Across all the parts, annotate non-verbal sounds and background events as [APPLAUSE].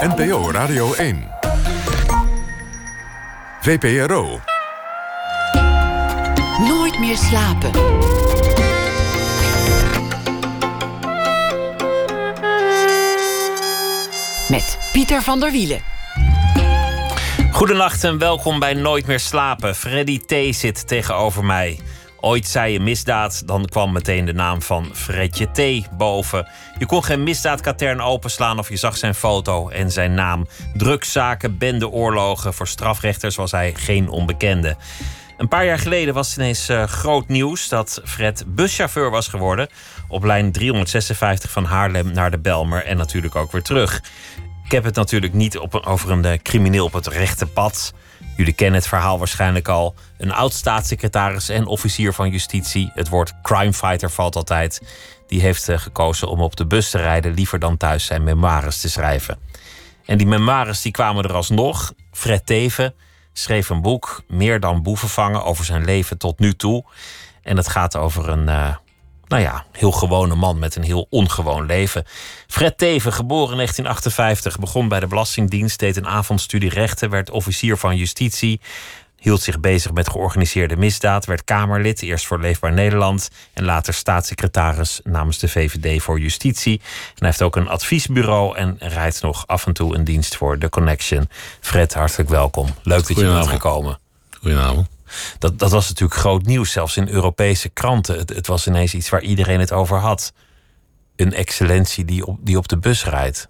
NPO Radio 1. VPRO. Nooit meer slapen. Met Pieter van der Wielen. Goedenacht en welkom bij Nooit meer slapen. Freddy T. zit tegenover mij. Ooit zei je misdaad, dan kwam meteen de naam van Fredje T. boven. Je kon geen misdaadkatern openslaan of je zag zijn foto en zijn naam. Drugszaken, bendeoorlogen, voor strafrechters was hij geen onbekende. Een paar jaar geleden was ineens uh, groot nieuws dat Fred buschauffeur was geworden. Op lijn 356 van Haarlem naar de Belmer en natuurlijk ook weer terug. Ik heb het natuurlijk niet op een, over een uh, crimineel op het rechte pad. Jullie kennen het verhaal waarschijnlijk al. Een oud staatssecretaris en officier van justitie. Het woord crimefighter valt altijd. Die heeft uh, gekozen om op de bus te rijden liever dan thuis zijn memoires te schrijven. En die memoires die kwamen er alsnog. Fred Teven schreef een boek, Meer dan boeven vangen, over zijn leven tot nu toe. En het gaat over een, uh, nou ja, heel gewone man met een heel ongewoon leven. Fred Teven, geboren in 1958, begon bij de Belastingdienst, deed een avondstudie rechten, werd officier van justitie. Hield zich bezig met georganiseerde misdaad, werd Kamerlid, eerst voor Leefbaar Nederland en later staatssecretaris namens de VVD voor Justitie. En hij heeft ook een adviesbureau en rijdt nog af en toe een dienst voor The Connection. Fred, hartelijk welkom. Leuk dat je bent gekomen. Goedenavond. Dat, dat was natuurlijk groot nieuws, zelfs in Europese kranten. Het, het was ineens iets waar iedereen het over had. Een excellentie die op, die op de bus rijdt.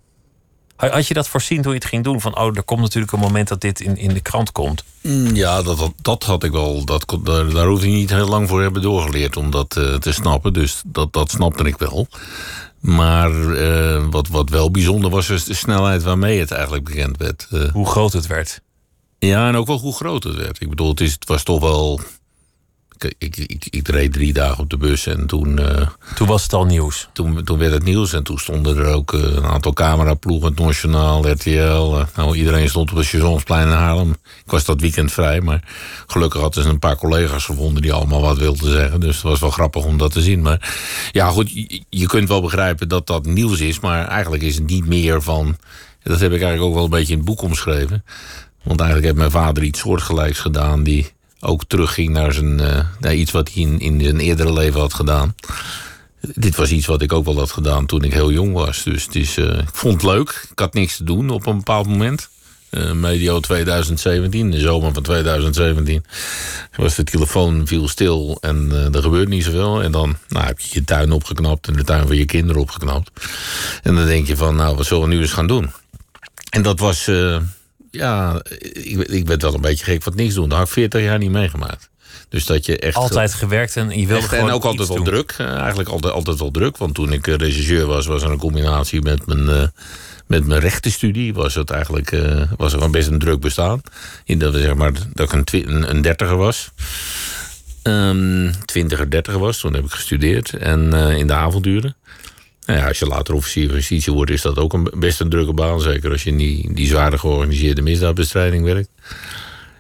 Had je dat voorzien toen je het ging doen? Van, oh, er komt natuurlijk een moment dat dit in, in de krant komt. Ja, dat, dat, dat had ik wel. Dat, daar, daar hoefde je niet heel lang voor hebben doorgeleerd om dat uh, te snappen. Dus dat, dat snapte ik wel. Maar uh, wat, wat wel bijzonder was, is de snelheid waarmee het eigenlijk bekend werd. Uh, hoe groot het werd. Ja, en ook wel hoe groot het werd. Ik bedoel, het, is, het was toch wel ik, ik, ik, ik, reed drie dagen op de bus en toen... Uh, toen was het al nieuws? Toen, toen werd het nieuws en toen stonden er ook uh, een aantal cameraploegen, het Nationaal, RTL. Uh, nou, iedereen stond op het stationsplein in Haarlem. Ik was dat weekend vrij, maar gelukkig hadden ze een paar collega's gevonden die allemaal wat wilden zeggen. Dus het was wel grappig om dat te zien. Maar ja, goed, je, je kunt wel begrijpen dat dat nieuws is, maar eigenlijk is het niet meer van... Dat heb ik eigenlijk ook wel een beetje in het boek omschreven. Want eigenlijk heeft mijn vader iets soortgelijks gedaan... die ook terugging naar, zijn, uh, naar iets wat hij in, in zijn eerdere leven had gedaan. Dit was iets wat ik ook wel had gedaan toen ik heel jong was. Dus het is, uh, ik vond het leuk. Ik had niks te doen op een bepaald moment. Uh, medio 2017, de zomer van 2017, was de telefoon viel stil en er gebeurt niet zoveel. En dan nou, heb je je tuin opgeknapt en de tuin van je kinderen opgeknapt. En dan denk je van, nou, wat zullen we nu eens gaan doen? En dat was, ja, ik, ik werd wel een beetje gek van niks doen. Dat had ik 40 jaar niet meegemaakt. Dus dat je echt. Altijd gewerkt en je wilde echt, gewoon En ook altijd wel doen. druk. Uh, eigenlijk altijd, altijd wel druk. Want toen ik uh, regisseur was, was er een combinatie met mijn, uh, met mijn rechtenstudie. Was het eigenlijk was er gewoon best een druk bestaan. In dat, zeg maar, dat ik een, een, een dertiger was. Um, twintiger, dertiger was. Toen heb ik gestudeerd. En in de avonduren. Nou ja, als je later officier van justitie wordt, is dat ook een, best een drukke baan. Zeker als je in die, die zware georganiseerde misdaadbestrijding werkt.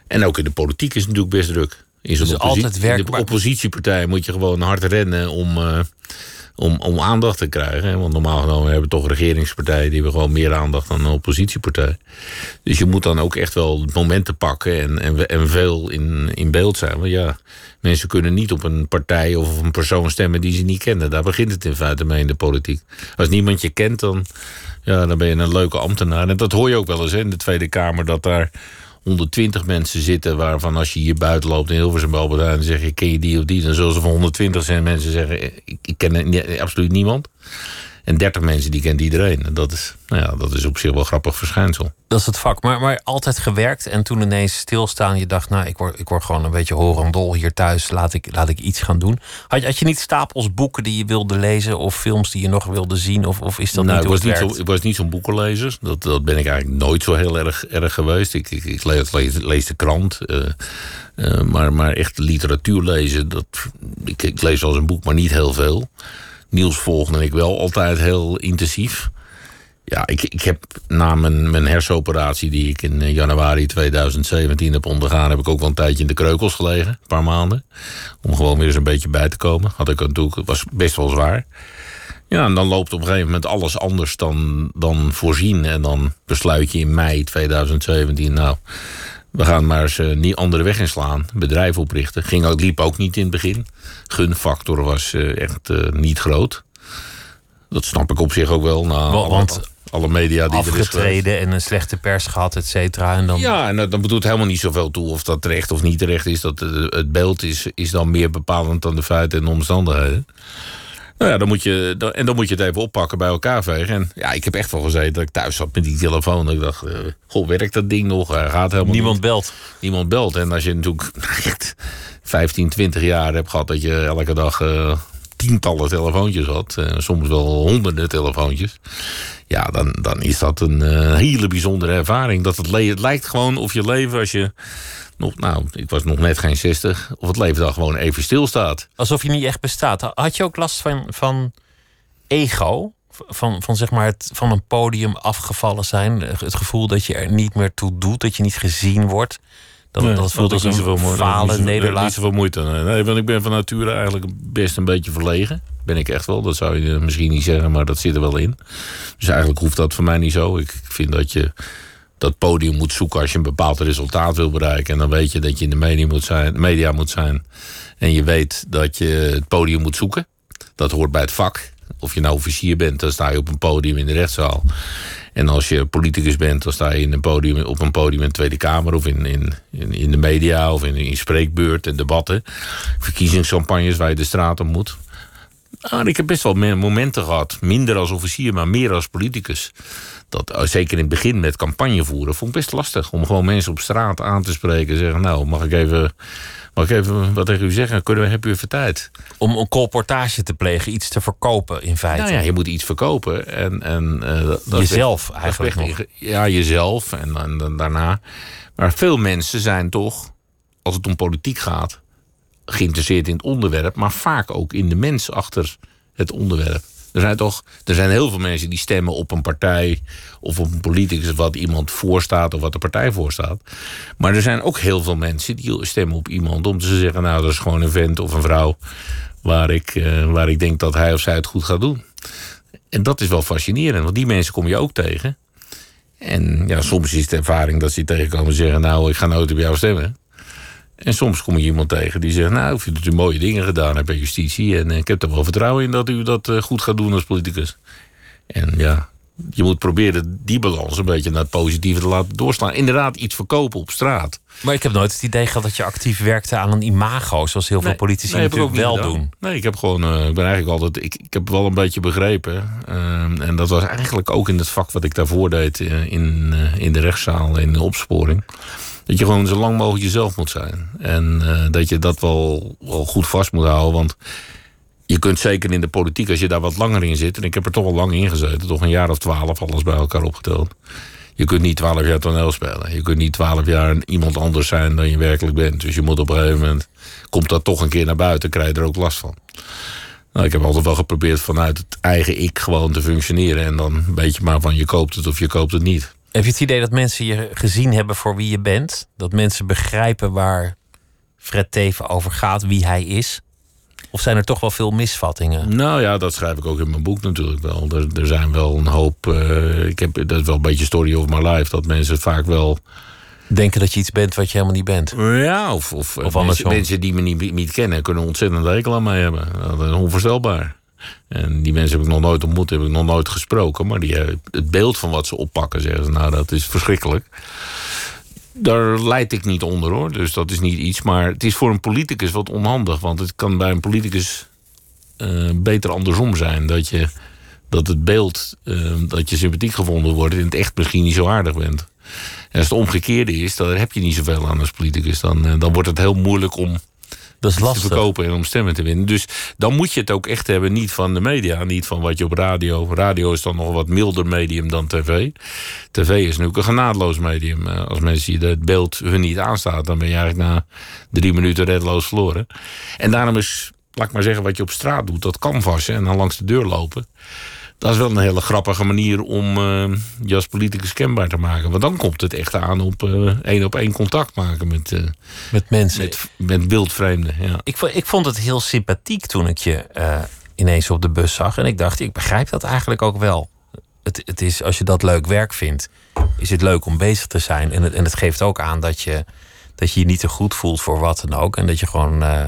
En ook in de politiek is het natuurlijk best druk. In, dus altijd werk, in de oppositiepartij moet je gewoon hard rennen om, uh, om, om aandacht te krijgen. Want normaal genomen hebben we toch regeringspartijen... die hebben gewoon meer aandacht dan een oppositiepartij. Dus je moet dan ook echt wel momenten pakken... en, en, en veel in, in beeld zijn. Want ja, mensen kunnen niet op een partij of op een persoon stemmen... die ze niet kennen. Daar begint het in feite mee in de politiek. Als niemand je kent, dan, ja, dan ben je een leuke ambtenaar. En dat hoor je ook wel eens in de Tweede Kamer... dat daar 120 mensen zitten waarvan als je hier buiten loopt in Hilversum Heijn, dan zeg je ken je die of die, dan zullen ze van 120 zijn mensen zeggen ik, ken absoluut niemand. En 30 mensen die kent iedereen. En dat is, nou ja, dat is op zich wel een grappig verschijnsel. Dat is het vak. Maar, maar altijd gewerkt en toen ineens stilstaan. Je dacht, nou, ik word, ik word gewoon een beetje horendol hier thuis. Laat ik, laat ik iets gaan doen. Had, had je niet stapels boeken die je wilde lezen of films die je nog wilde zien? Of, of is dat nou, niet ik was niet, zo, ik was niet zo'n boekenlezer. Dat, dat ben ik eigenlijk nooit zo heel erg, erg geweest. Ik, ik, ik lees, lees, lees, de krant. Uh, uh, maar, maar echt literatuur lezen, dat, ik, ik lees wel eens een boek, maar niet heel veel. Niels volgde ik wel altijd heel intensief. Ja, ik, ik heb na mijn, mijn hersenoperatie die ik in januari 2017 heb ondergaan... heb ik ook wel een tijdje in de kreukels gelegen, een paar maanden. Om gewoon weer eens een beetje bij te komen. Had ik natuurlijk, was best wel zwaar. Ja, en dan loopt op een gegeven moment alles anders dan, dan voorzien. En dan besluit je in mei 2017, nou, we gaan maar eens een andere weg inslaan. Bedrijf oprichten. Ging ook, liep ook niet in het begin. Gunfactor was eh, echt uh, niet groot. Dat snap ik op zich ook wel. Na Want alle, alle media die er is afgetreden en een slechte pers gehad, et cetera. En dan... Ja, en dan bedoelt helemaal niet zoveel toe of dat terecht of niet terecht is. Dat, het beeld is, is dan meer bepalend dan de feiten en de omstandigheden. Nou ja, dan moet je, en dan moet je het even oppakken bij elkaar vegen. En ja, ik heb echt wel gezeten dat ik thuis zat met die telefoon. Ik dacht, uh, goh, werkt dat ding nog? Uh, gaat helemaal Niemand niet. belt. Niemand belt. En als je natuurlijk [LAUGHS] echt 15, 20 jaar hebt gehad... dat je elke dag uh, tientallen telefoontjes had. soms wel honderden telefoontjes. Ja, dan, dan is dat een hele bijzondere ervaring. Dat het, het lijkt gewoon of je leven als je nog, nou, ik was nog net geen 60, of het leven dan gewoon even stilstaat. Alsof je niet echt bestaat. Had je ook last van, van ego? Van, van, zeg maar het, van een podium afgevallen zijn? Het gevoel dat je er niet meer toe doet, dat je niet gezien wordt? Dat, nee, dat voelt als een zoveel falen, nederlaag. Niet zoveel moeite. Nee. nee, want ik ben van nature eigenlijk best een beetje verlegen. Ben ik echt wel. Dat zou je misschien niet zeggen, maar dat zit er wel in. Dus eigenlijk hoeft dat voor mij niet zo. Ik vind dat je dat podium moet zoeken als je een bepaald resultaat wil bereiken. En dan weet je dat je in de media moet zijn. Media moet zijn en je weet dat je het podium moet zoeken. Dat hoort bij het vak. Of je nou officier bent, dan sta je op een podium in de rechtszaal. En als je politicus bent, dan sta je in een podium, op een podium in de Tweede Kamer... of in, in, in de media of in, in spreekbeurt en debatten. Verkiezingscampagnes waar je de straat op moet. Nou, ik heb best wel momenten gehad, minder als officier, maar meer als politicus dat zeker in het begin met campagne voeren, vond ik best lastig. Om gewoon mensen op straat aan te spreken en zeggen: Nou, mag ik even, mag ik even wat tegen u zeggen? Kunnen we, heb u even tijd? Om een colportage te plegen, iets te verkopen in feite. Nou ja, je moet iets verkopen. En, en, uh, dat jezelf eigenlijk. Nog. Ja, jezelf en, en, en daarna. Maar veel mensen zijn toch, als het om politiek gaat, geïnteresseerd in het onderwerp, maar vaak ook in de mens achter het onderwerp. Er zijn toch er zijn heel veel mensen die stemmen op een partij of op een politicus wat iemand voorstaat of wat de partij voorstaat. Maar er zijn ook heel veel mensen die stemmen op iemand om te zeggen: Nou, dat is gewoon een vent of een vrouw waar ik, uh, waar ik denk dat hij of zij het goed gaat doen. En dat is wel fascinerend, want die mensen kom je ook tegen. En ja, soms is de ervaring dat ze tegenkomen en zeggen: Nou, ik ga nooit op jou stemmen. En soms kom je iemand tegen die zegt: Nou, ik vind dat u mooie dingen gedaan hebt bij justitie. En ik heb er wel vertrouwen in dat u dat goed gaat doen als politicus. En ja, je moet proberen die balans een beetje naar het positieve te laten doorslaan. Inderdaad, iets verkopen op straat. Maar ik heb nooit het idee gehad dat je actief werkte aan een imago, zoals heel veel politici nee, natuurlijk wel gedaan. doen. Nee, ik heb gewoon, uh, ik ben eigenlijk altijd, ik, ik heb wel een beetje begrepen. Uh, en dat was eigenlijk ook in het vak wat ik daarvoor deed, uh, in, in de rechtszaal, in de opsporing. Dat je gewoon zo lang mogelijk jezelf moet zijn. En dat je dat wel, wel goed vast moet houden. Want je kunt zeker in de politiek, als je daar wat langer in zit... en ik heb er toch al lang in gezeten, toch een jaar of twaalf... alles bij elkaar opgeteld. Je kunt niet twaalf jaar toneel spelen. Je kunt niet twaalf jaar iemand anders zijn dan je werkelijk bent. Dus je moet op een gegeven moment... komt dat toch een keer naar buiten, krijg je er ook last van. Nou, ik heb altijd wel geprobeerd vanuit het eigen ik gewoon te functioneren... en dan een beetje maar van je koopt het of je koopt het niet. Heb je het idee dat mensen je gezien hebben voor wie je bent? Dat mensen begrijpen waar Fred Teven over gaat, wie hij is? Of zijn er toch wel veel misvattingen? Nou ja, dat schrijf ik ook in mijn boek natuurlijk wel. Er, er zijn wel een hoop. Uh, ik heb, dat is wel een beetje story of my life. Dat mensen vaak wel. Denken dat je iets bent wat je helemaal niet bent. Ja, of, of, Of mensen, mensen die me niet, niet kennen, kunnen ontzettend hekel aan mij hebben. Dat is onvoorstelbaar. En die mensen heb ik nog nooit ontmoet, heb ik nog nooit gesproken. Maar die, het beeld van wat ze oppakken, zeggen ze, nou, dat is verschrikkelijk daar leid ik niet onder hoor. Dus dat is niet iets. Maar het is voor een politicus wat onhandig. Want het kan bij een politicus uh, beter andersom zijn. Dat, je, dat het beeld uh, dat je sympathiek gevonden wordt... in het echt misschien niet zo aardig bent. En als het omgekeerde is, dan heb je niet zoveel aan als politicus. Dan, dan wordt het heel moeilijk om dat is lastig. te verkopen en om stemmen te winnen. Dus dan moet je het ook echt hebben, niet van de media, niet van wat je op radio. Radio is dan nog een wat milder medium dan tv. TV is natuurlijk een genadeloos medium. Als mensen je het beeld hun niet aanstaat, dan ben je eigenlijk na drie minuten redloos verloren. En daarom is, laat ik maar zeggen, wat je op straat doet, dat canvassen en dan langs de deur lopen. Dat is wel een hele grappige manier om uh, je als politicus kenbaar te maken. Want dan komt het echt aan op uh, één op één contact maken met, uh, met mensen. Met, met wildvreemden. Ja. Ik, ik vond het heel sympathiek toen ik je ineens op de bus zag. En ik dacht, ik begrijp dat eigenlijk ook wel. Het, het is, als je dat leuk werk vindt, is het leuk om bezig te zijn. En het, en het geeft ook aan dat je, dat je je niet te goed voelt voor wat dan ook. En dat je gewoon eh,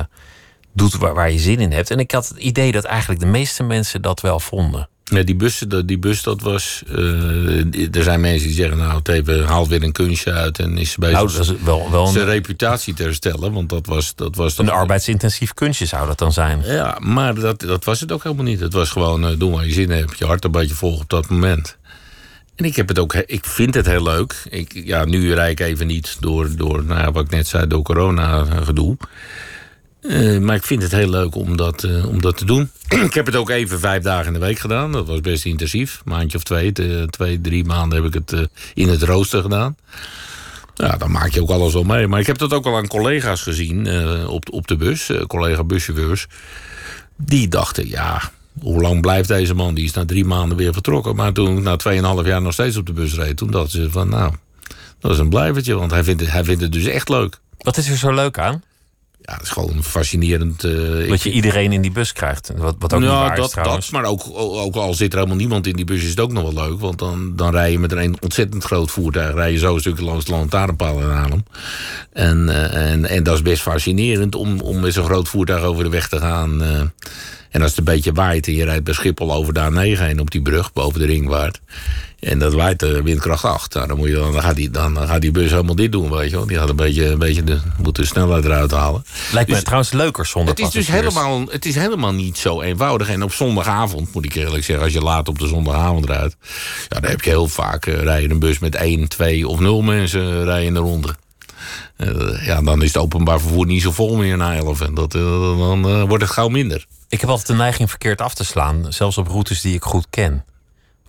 doet waar, waar je zin in hebt. En ik had het idee dat eigenlijk de meeste mensen dat wel vonden. Ja, die bus, dat- die bus, dat was... eh, er zijn mensen die zeggen, nou, het even, haalt weer een kunstje uit... en is bezig Nou, dat is wel, wel zijn een, reputatie te herstellen. Want dat was... Dat was een arbeidsintensief kunstje zou dat dan zijn. Ja, maar dat, dat was het ook helemaal niet. Het was gewoon, eh, doe waar je zin in hebt. Je hart een beetje volgen op dat moment. En ik heb het ook, ik vind het heel leuk. Ik, ja, nu rijd ik even niet door, door nou wat ik net zei, door corona eh, gedoe. Eh, maar ik vind het heel leuk om dat, eh, om dat te doen. [CLEARS THROAT] ik heb het ook even vijf dagen in de week gedaan. Dat was best intensief. Maandje of twee, twee drie maanden heb ik het eh, in het rooster gedaan. Ja, dan maak je ook alles wel mee. Maar ik heb dat ook al aan collega's gezien op, op de bus. collega buschauffeurs. Die dachten, ja, hoe lang blijft deze man? Die is na drie maanden weer vertrokken. Maar toen ik na tweeënhalf jaar nog steeds op de bus reed... toen dachten ze van, nou, dat is een blijvertje. Want hij vindt hij vindt het dus echt leuk. Wat is er zo leuk aan? Ja, het is gewoon fascinerend. eh, ik Dat je iedereen in die bus krijgt. Wat, wat ook niet ja, waar is dat, trouwens. dat, maar ook, ook al zit er helemaal niemand in die bus, is het ook nog wel leuk. Want dan, dan rij je met een ontzettend groot voertuig. Rij je zo een stukje langs de lantaarnpaal in Haarlem. En, eh, en, en dat is best fascinerend om, om met zo'n groot voertuig over de weg te gaan. eh. En als het een beetje waait en je rijdt bij Schiphol over de A9 heen op die brug boven de ringwaard. En dat waait de windkracht 8. Nou, dan, moet je dan, dan, gaat die, dan, dan gaat die bus helemaal dit doen, weet je wel. Die gaat een beetje, een beetje de, moet de snelheid eruit halen. Lijkt me Dus- trouwens leuker zonder Het is dus helemaal, het is helemaal niet zo eenvoudig. En op zondagavond, moet ik eerlijk zeggen, als je laat op de zondagavond rijdt... Ja, dan heb je heel vaak uh, rijden een bus met één, twee of nul mensen rijden in de ronde. Uh, ja, dan is het openbaar vervoer niet zo vol meer na 11. En dat, uh, dan wordt het gauw minder. Ik heb altijd de neiging verkeerd af te slaan, zelfs op routes die ik goed ken.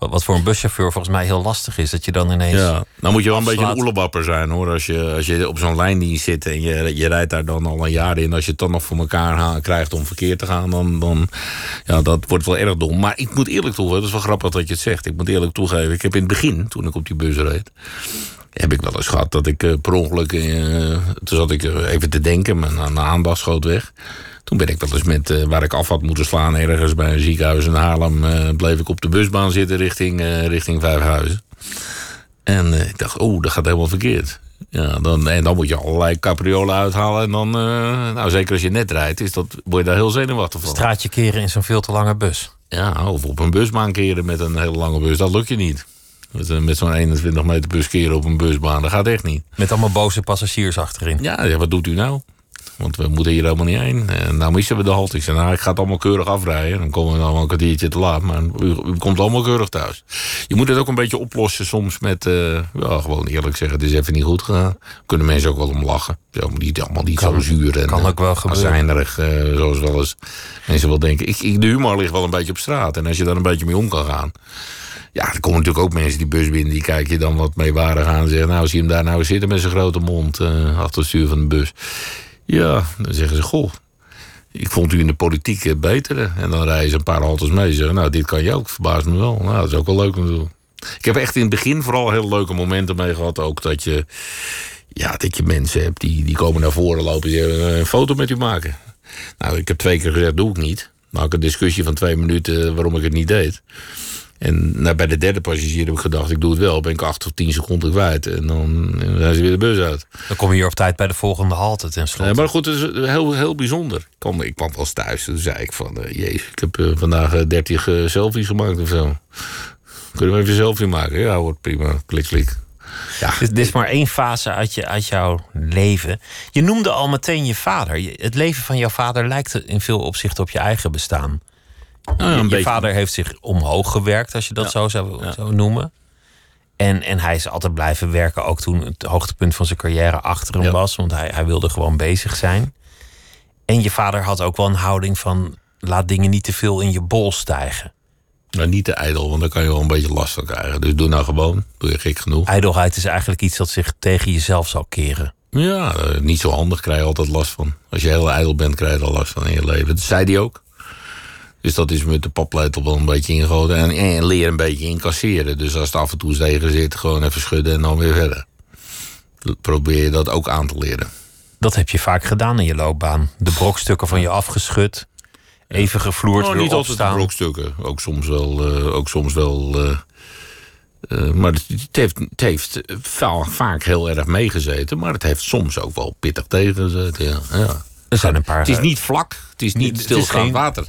Wat, voor een buschauffeur volgens mij heel lastig is, dat je dan ineens. Ja, dan moet je wel een afslaat. beetje een oelebapper zijn hoor. Als je, als je op zo'n lijndienst zit en je, je rijdt daar dan al een jaar in. Als je het dan nog voor elkaar krijgt om verkeerd te gaan, dan, dan ja, dat wordt wel erg dom. Maar ik moet eerlijk toegeven, dat is wel grappig dat je het zegt. Ik moet eerlijk toegeven, ik heb in het begin, toen ik op die bus reed. Heb ik wel eens gehad dat ik uh, per ongeluk. Uh, toen zat ik uh, even te denken, mijn aandacht schoot weg. Toen ben ik wel eens met uh, waar ik af had moeten slaan, ergens bij een ziekenhuis in Haarlem, uh, bleef ik op de busbaan zitten richting, uh, richting Vijfhuizen. En ik dacht, oh, dat gaat helemaal verkeerd. Ja, dan, en dan moet je allerlei capriolen uithalen. En dan, nou, zeker als je net rijdt, is dat, word je daar heel zenuwachtig van. Straatje keren in zo'n veel te lange bus. Ja, of op een busbaan keren met een hele lange bus, dat lukt je niet. Met, met zo'n 21 meter bus keren op een busbaan, dat gaat echt niet. Met allemaal boze passagiers achterin. Ja, ja wat doet u nou? Want we moeten hier helemaal niet heen. En nou missen we de halte. Ik zei, nou, ik ga het allemaal keurig afrijden. Dan komen we dan wel een kwartiertje te laat. Maar u, u komt allemaal keurig thuis. Je moet het ook een beetje oplossen soms met... Uh, ja, gewoon eerlijk zeggen, het is even niet goed gegaan. Kunnen mensen ook wel om lachen. Zo, niet, allemaal niet kan, zo zuur en kan ook wel azijnerig, uh, zoals wel eens mensen wel denken. Ik, ik, de humor ligt wel een beetje op straat. En als je daar een beetje mee om kan gaan... Ja, er komen natuurlijk ook mensen die bus binnen... die kijken je dan wat meewarig aan en zeggen... nou, zie je hem daar nou zitten met zijn grote mond... Uh, achter het stuur van de bus... Ja, dan zeggen ze, goh, ik vond u in de politiek beter. En dan rijden ze een paar haltes mee en zeggen, nou, dit kan je ook, verbaast me wel. Nou, dat is ook wel leuk natuurlijk. Ik heb echt in het begin vooral heel leuke momenten mee gehad. Ook dat je, ja, dat je mensen hebt die, die komen naar voren lopen... die een foto met u maken. Nou, ik heb twee keer gezegd, doe ik niet. Had ik een discussie van twee minuten waarom ik het niet deed. En nou, bij de derde passagier heb ik gedacht, ik doe het wel. Ben ik acht of tien seconden kwijt. En dan zijn ze weer de bus uit. Dan kom je hier op tijd bij de volgende halte maar goed, het is heel, heel bijzonder. Ik kwam, ik kwam wel eens thuis. Toen zei ik van, uh, jezus, ik heb uh, vandaag uh, 30 selfies gemaakt of zo. Kunnen we even een selfie maken? Ja, wordt prima. Klik, klik. Ja. Dit, dit, is maar één fase uit, je, uit jouw leven. Je noemde al meteen je vader. Het leven van jouw vader lijkt in veel opzichten op je eigen bestaan. Nou, je, beetje. vader heeft zich omhoog gewerkt, als je dat ja. zo zou ja. noemen. En, en hij is altijd blijven werken, ook toen het hoogtepunt van zijn carrière achter hem ja. was. Want hij, hij wilde gewoon bezig zijn. En je vader had ook wel een houding van... laat dingen niet te veel in je bol stijgen. Nou, niet te ijdel, want dan kan je wel een beetje last van krijgen. Dus doe nou gewoon, doe je gek genoeg. Ijdelheid is eigenlijk iets dat zich tegen jezelf zal keren. Ja, uh, niet zo handig, krijg je altijd last van. Als je heel ijdel bent, krijg je er last van in je leven. Dat zei hij ook. Dus dat is met de paplepel wel een beetje ingegoten. En, en leer een beetje incasseren. Dus als het af en toe tegen zit, gewoon even schudden en dan weer verder. Probeer je dat ook aan te leren. Dat heb je vaak gedaan in je loopbaan. De brokstukken van je afgeschud. Even gevloerd, Oh, weer niet altijd opstaan. brokstukken. Ook soms wel. eh, ook soms wel eh, eh, maar het, het heeft, het heeft va- vaak heel erg meegezeten. Maar het heeft soms ook wel pittig tegengezeten. Ja. Ja. Er zijn een paar... Het is niet vlak. Het is niet geen- water.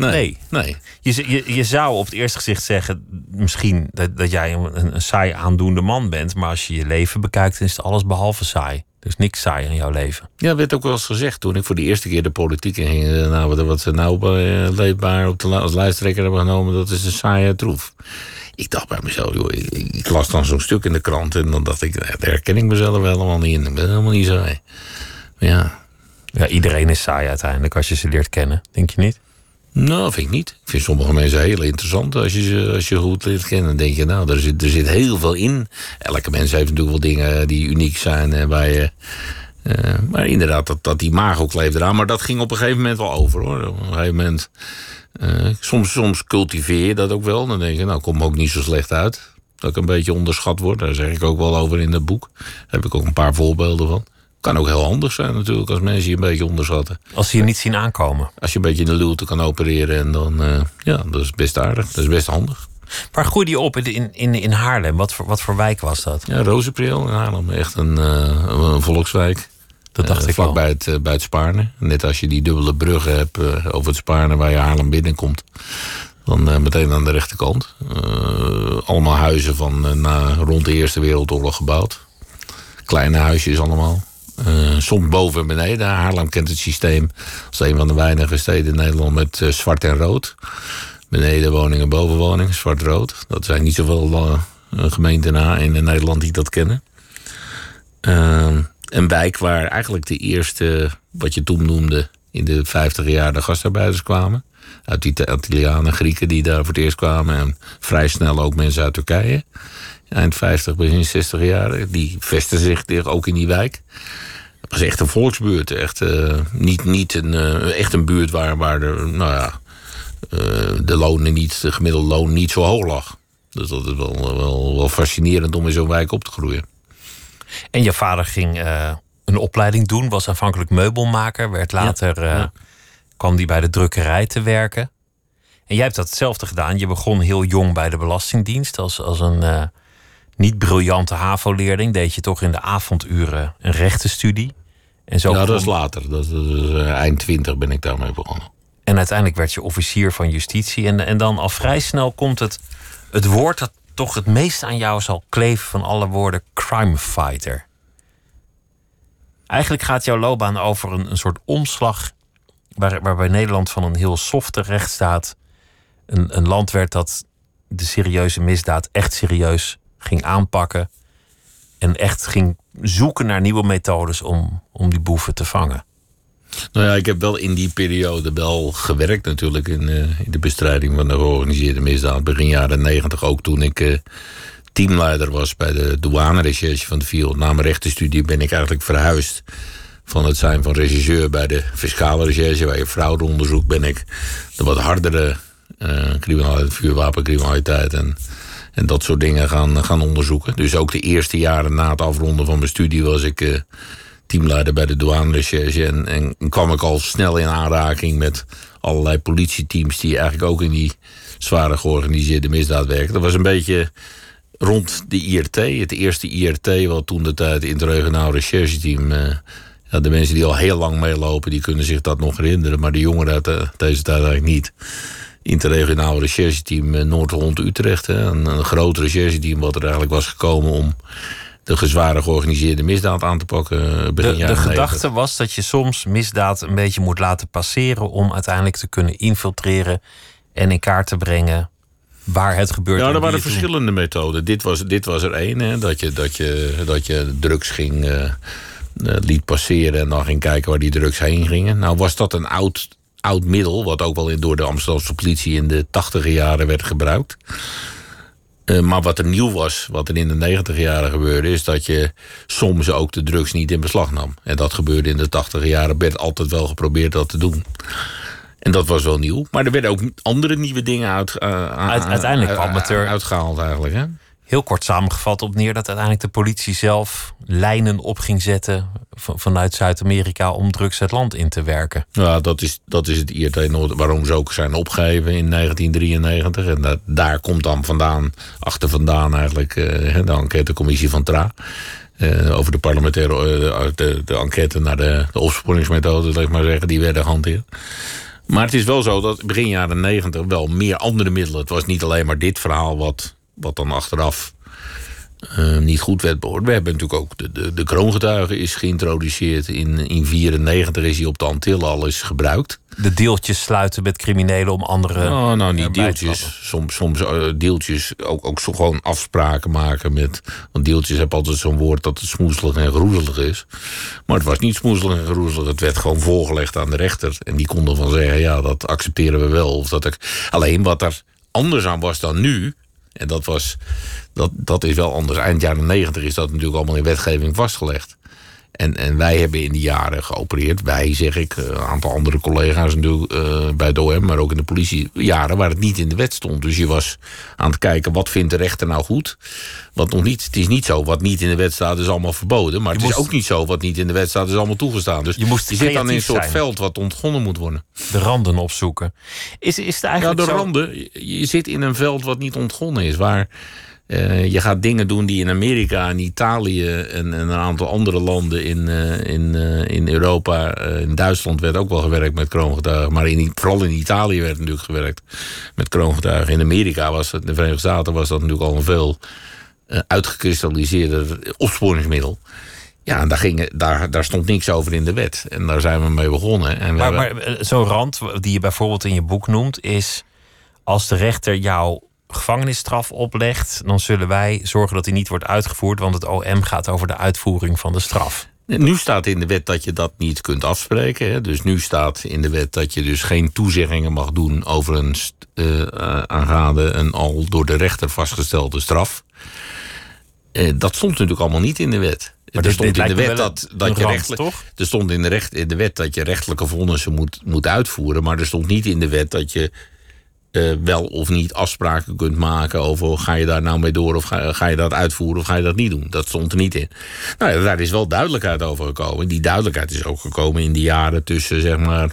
Nee. Nee. nee. Je, je, je zou op het eerste gezicht zeggen, misschien dat, dat jij een, een saai aandoende man bent. Maar als je je leven bekijkt, dan is het alles behalve saai. Er is niks saai in jouw leven. Ja, werd ook wel eens gezegd toen ik voor de eerste keer de politiek in ging. eh, Nou, wat, ze nou eh, leefbaar op de, als lijsttrekker hebben genomen, dat is een saaie troef. Ik dacht bij mezelf, joh, ik, ik- las dan zo'n stuk in de krant en dan dacht ik, eh, daar herken ik mezelf helemaal niet in. Ik ben helemaal niet saai. Maar ja, Ja, iedereen is saai uiteindelijk als je ze leert kennen, denk je niet? Nou, vind ik niet. Ik vind sommige mensen heel interessant als je ze als je goed leert kennen. Dan denk je, nou, er zit, er zit heel veel in. Elke mens heeft natuurlijk wel dingen die uniek zijn en waar je... eh, maar inderdaad, dat, dat die ook leeft eraan. Maar dat ging op een gegeven moment wel over, hoor. Op een gegeven moment... eh, soms, soms cultiveer je dat ook wel. Dan denk je, nou, kom ook niet zo slecht uit. Dat ik een beetje onderschat word. Daar zeg ik ook wel over in het boek. Daar heb ik ook een paar voorbeelden van. Kan ook heel handig zijn natuurlijk als mensen je een beetje onderschatten. Als ze je niet zien aankomen. Als je een beetje in de luwte kan opereren en dan, eh, ja, dat is best aardig. Dat is best handig. Waar groeide je op in, in, in Haarlem? Wat voor, wat voor wijk was dat? Ja, Rozenpreel in Haarlem, echt een, eh, een volkswijk. Dat dacht Eh, ik vlak bij het, eh, bij het Spaarne. Net als je die dubbele bruggen hebt over het Spaarne waar je Haarlem binnenkomt. Dan meteen aan de rechterkant. Allemaal huizen van na, rond de Eerste Wereldoorlog gebouwd. Kleine huisjes allemaal. Eh, soms boven en beneden. Haarlem kent het systeem als een van de weinige steden in Nederland met eh, zwart en rood. Beneden woningen, boven woningen, zwart-rood. Dat zijn niet zoveel eh, gemeenten na in Nederland die dat kennen. Ehm, een wijk waar eigenlijk de eerste, wat je toen noemde, in de 50 jaar de gastarbeiders kwamen. Uit die Italianen, Grieken die daar voor het eerst kwamen. En vrij snel ook mensen uit Turkije. Eind 50, begin 60 jaren. Die vestigden zich ook in die wijk. Het was echt een volksbuurt. Echt, eh, niet, niet een, eh, echt een buurt waar, waar de, nou ja, eh, de lonen niet, de gemiddelde loon niet zo hoog lag. Dus dat is wel, wel, wel fascinerend om in zo'n wijk op te groeien. En je vader ging een opleiding doen, was aanvankelijk meubelmaker, werd later ja. kwam die bij de drukkerij te werken. En jij hebt dat hetzelfde gedaan. Je begon heel jong bij de Belastingdienst als, als een niet briljante HAVO-leerling. Deed je toch in de avonduren een rechtenstudie. En, zo ja, dat is later. Dat is, eh, eind 20 ben ik daarmee begonnen. en uiteindelijk werd je officier van justitie. En, en dan al vrij snel komt het, het woord dat toch het meest aan jou zal kleven van alle woorden: crime fighter. Eigenlijk gaat jouw loopbaan over een, een soort omslag. Waar, waarbij Nederland van een heel softe rechtsstaat. Een, een land werd dat de serieuze misdaad echt serieus ging aanpakken. En echt ging zoeken naar nieuwe methodes om, om die boeven te vangen. Nou ja, ik heb wel in die periode wel gewerkt natuurlijk in, eh, in de bestrijding van de georganiseerde misdaad. Begin jaren negentig, ook toen ik eh, teamleider was bij de douanerecherche van de VIO. Na mijn rechtenstudie ben ik eigenlijk verhuisd van het zijn van regisseur bij de fiscale recherche, je fraudeonderzoek ben ik de wat hardere eh criminaliteit, vuurwapencriminaliteit en, en dat soort dingen gaan, gaan onderzoeken. Dus ook de eerste jaren na het afronden van mijn studie was ik eh, teamleider bij de douanerecherche. En, en kwam ik al snel in aanraking met allerlei politieteams die eigenlijk ook in die zware georganiseerde misdaad werken. Dat was een beetje rond de IRT, het eerste IRT, wat toen de tijd interregionaal rechercheteam. eh ja, de mensen die al heel lang meelopen, die kunnen zich dat nog herinneren. Maar de jongeren uit de- deze tijd eigenlijk niet. Interregionaal rechercheteam eh, Noord-Holland-Utrecht. Een, een groot rechercheteam wat er eigenlijk was gekomen om de gezware georganiseerde misdaad aan te pakken. eh, Begin De, de gedachte 90. was dat je soms misdaad een beetje moet laten passeren om uiteindelijk te kunnen infiltreren en in kaart te brengen waar het gebeurt. Ja, en er waren verschillende methoden. Dit was, dit was er één, hè, dat, je, dat, je, dat je drugs ging, eh, liet passeren en dan ging kijken waar die drugs heen gingen. Nou was dat een oud, oud middel, wat ook wel in, door de Amsterdamse politie in de tachtige jaren werd gebruikt. Eh, maar wat er nieuw was, wat er in de negentig jaren gebeurde, is dat je soms ook de drugs niet in beslag nam. En dat gebeurde in de tachtige jaren, werd altijd wel geprobeerd dat te doen. En dat was wel nieuw. Maar er werden ook andere nieuwe dingen uit, eh, Uit- uiteindelijk kwam het er- uitgehaald eigenlijk. Hè? Heel kort samengevat op neer dat uiteindelijk de politie zelf lijnen op ging zetten vanuit Zuid-Amerika om drugs het land in te werken. Ja, dat is, dat is het IRT waarom ze ook zijn opgegeven in 1993. En dat, daar komt dan vandaan, achter vandaan eigenlijk, uh, de enquêtecommissie van TRA. Uh, over de parlementaire uh, de, de enquête naar de, de opsporingsmethode, laat ik maar zeggen, die werden gehanteerd. Maar het is wel zo dat begin jaren negentig wel meer andere middelen. Het was niet alleen maar dit verhaal wat, wat dan achteraf uh, niet goed werd behoord. We hebben natuurlijk ook de, de, de kroongetuige is geïntroduceerd. In 1994 is hij op de Antillen al eens gebruikt. De deeltjes sluiten met criminelen om andere. Oh, nou, niet deeltjes. Soms, soms uh, deeltjes. Ook, ook zo gewoon afspraken maken met. Want deeltjes hebben altijd zo'n woord dat het smoezelig en groezelig is. Maar het was niet smoezelig en groezelig. Het werd gewoon voorgelegd aan de rechter. En die konden van zeggen: ja, dat accepteren we wel. Of dat ik... Alleen wat er anders aan was dan nu. En dat, was, dat, dat is wel anders. Eind jaren negentig is dat natuurlijk allemaal in wetgeving vastgelegd. En, en wij hebben in die jaren geopereerd. Wij, zeg ik, een aantal andere collega's natuurlijk uh, bij het OM, maar ook in de politie. Jaren waar het niet in de wet stond. Dus je was aan het kijken, wat vindt de rechter nou goed? Wat nog niet. Het is niet zo, wat niet in de wet staat is allemaal verboden. Maar het is ook niet zo, wat niet in de wet staat is allemaal toegestaan. Dus je, moest je zit dan in een soort veld wat ontgonnen moet worden. De randen opzoeken. Is, is het eigenlijk ja, de zo... randen. Je zit in een veld wat niet ontgonnen is. Waar uh, je gaat dingen doen die in Amerika en Italië en, en een aantal andere landen in, uh, in, uh, in Europa, in Duitsland werd ook wel gewerkt met kroongetuigen, maar in, vooral in Italië werd natuurlijk gewerkt met kroongetuigen. In Amerika was het, in de Verenigde Staten was dat natuurlijk al een veel uitgekristalliseerder opsporingsmiddel. Ja, en daar, ging, daar, daar stond niks over in de wet. En daar zijn we mee begonnen. En maar, hebben... maar zo'n rand die je bijvoorbeeld in je boek noemt, is als de rechter jou gevangenisstraf oplegt, dan zullen wij zorgen dat die niet wordt uitgevoerd, want het OM gaat over de uitvoering van de straf. Nu staat in de wet dat je dat niet kunt afspreken. Hè? Dus nu staat in de wet dat je dus geen toezeggingen mag doen over een uh, aangaande een al door de rechter vastgestelde straf. Uh, dat stond natuurlijk allemaal niet in de wet. Maar er stond in de wet dat, dat je rechtelijk, er stond in de, recht, in de wet dat je rechtelijke vonnissen moet, moet uitvoeren. Maar er stond niet in de wet dat je uh, wel of niet afspraken kunt maken over ga je daar nou mee door of ga, ga, je dat uitvoeren of ga je dat niet doen. Dat stond er niet in. Nou daar is wel duidelijkheid over gekomen. Die duidelijkheid is ook gekomen in die jaren tussen zeg maar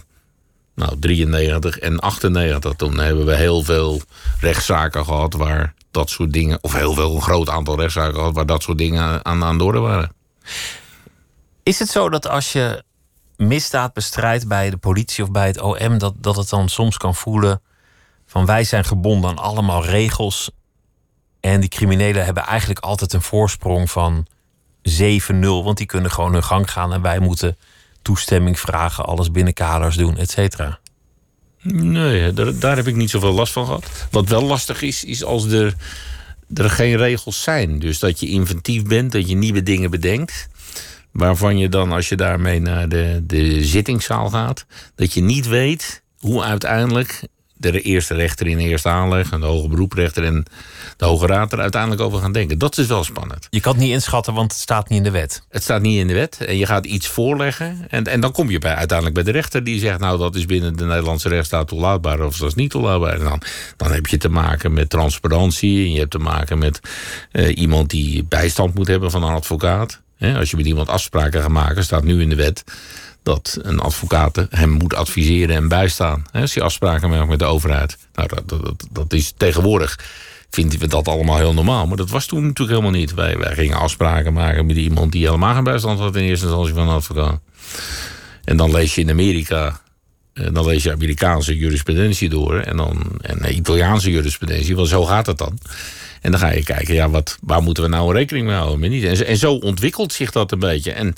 nou, 93 en 98. Toen hebben we heel veel rechtszaken gehad waar dat soort dingen, of heel veel, een groot aantal rechtszaken gehad waar dat soort dingen aan, aan de waren. Is het zo dat als je misdaad bestrijdt bij de politie of bij het OM, dat, dat het dan soms kan voelen van wij zijn gebonden aan allemaal regels. En die criminelen hebben eigenlijk altijd een voorsprong van 7-0. Want die kunnen gewoon hun gang gaan en wij moeten toestemming vragen, alles binnen kaders doen, et cetera. Nee, daar, daar, heb ik niet zoveel last van gehad. Wat wel lastig is, is als er, er geen regels zijn. Dus dat je inventief bent, dat je nieuwe dingen bedenkt. Waarvan je dan, als je daarmee naar de, de zittingszaal gaat, dat je niet weet hoe uiteindelijk de eerste rechter in eerste aanleg en de hoge beroeprechter en de Hoge Raad er uiteindelijk over gaan denken. Dat is wel spannend. Je kan het niet inschatten, want het staat niet in de wet. Het staat niet in de wet. En je gaat iets voorleggen. En, en dan kom je bij, uiteindelijk bij de rechter die zegt: Nou, dat is binnen de Nederlandse rechtsstaat toelaatbaar of dat is niet toelaatbaar. En dan, dan heb je te maken met transparantie. En je hebt te maken met uh, iemand die bijstand moet hebben van een advocaat. Als je met iemand afspraken gaat maken, staat nu in de wet dat een advocaat hem moet adviseren en bijstaan. Als hij afspraken maakt met de overheid. Nou, dat, dat, dat is tegenwoordig vinden we dat allemaal heel normaal. Maar dat was toen natuurlijk helemaal niet. Wij, wij gingen afspraken maken met iemand die helemaal geen bijstand had in eerste instantie van een advocaat. En dan lees je in Amerika, eh, dan lees je Amerikaanse jurisprudentie door en dan en Italiaanse jurisprudentie, want zo gaat het dan. En dan ga je kijken, ja, wat, waar moeten we nou rekening mee houden? En, en zo ontwikkelt zich dat een beetje. En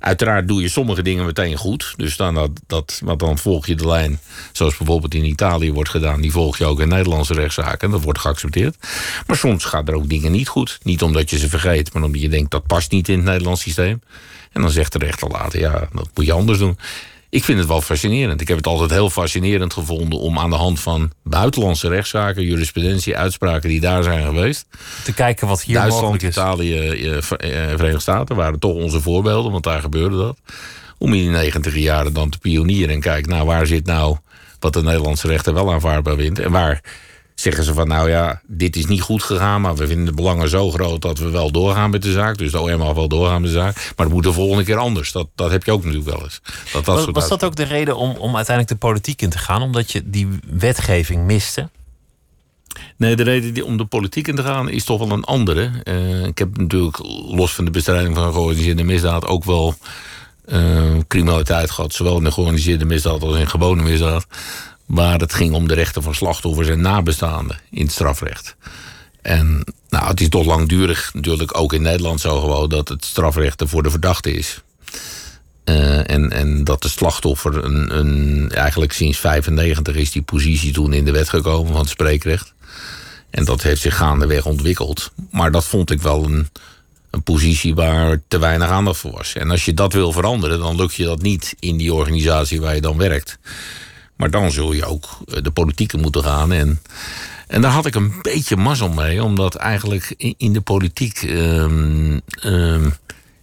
Uiteraard doe je sommige dingen meteen goed. Dus dan, dat, dat, want dan volg je de lijn zoals bijvoorbeeld in Italië wordt gedaan. Die volg je ook in Nederlandse rechtszaken. En dat wordt geaccepteerd. Maar soms gaan er ook dingen niet goed. Niet omdat je ze vergeet, maar omdat je denkt dat past niet in het Nederlands systeem. En dan zegt de rechter later, ja, dat moet je anders doen. Ik vind het wel fascinerend. Ik heb het altijd heel fascinerend gevonden om aan de hand van buitenlandse rechtszaken, jurisprudentie, uitspraken die daar zijn geweest. Te kijken wat hier Duitsland, mogelijk is. Italië, eh, eh, Verenigde Staten waren toch onze voorbeelden, want daar gebeurde dat. Om in die negentig jaren dan te pionieren en kijken, nou waar zit nou wat de Nederlandse rechter wel aanvaardbaar vindt en waar zeggen ze van nou ja, dit is niet goed gegaan, maar we vinden de belangen zo groot dat we wel doorgaan met de zaak. Dus de OM mag wel doorgaan met de zaak. Maar het moet de volgende keer anders. Dat, dat heb je ook natuurlijk wel eens. Dat, dat Was, was dat ook de reden om, om uiteindelijk de politiek in te gaan? Omdat je die wetgeving miste? Nee, de reden om de politiek in te gaan is toch wel een andere. Eh, ik heb natuurlijk los van de bestrijding van georganiseerde misdaad ook wel eh, criminaliteit gehad. Zowel in de georganiseerde misdaad als in gewone misdaad. Waar het ging om de rechten van slachtoffers en nabestaanden in het strafrecht. En nou, het is toch langdurig natuurlijk ook in Nederland zo gewoon dat het strafrecht er voor de verdachte is. Eh, en, en dat de slachtoffer een, een, eigenlijk sinds 95 is die positie toen in de wet gekomen van het spreekrecht. En dat heeft zich gaandeweg ontwikkeld. Maar dat vond ik wel een, een positie waar te weinig aandacht voor was. En als je dat wil veranderen, dan lukt je dat niet in die organisatie waar je dan werkt. Maar dan zul je ook eh, de politieke moeten gaan. En, en daar had ik een beetje mazzel mee, omdat eigenlijk in, de politiek. ehm, ehm,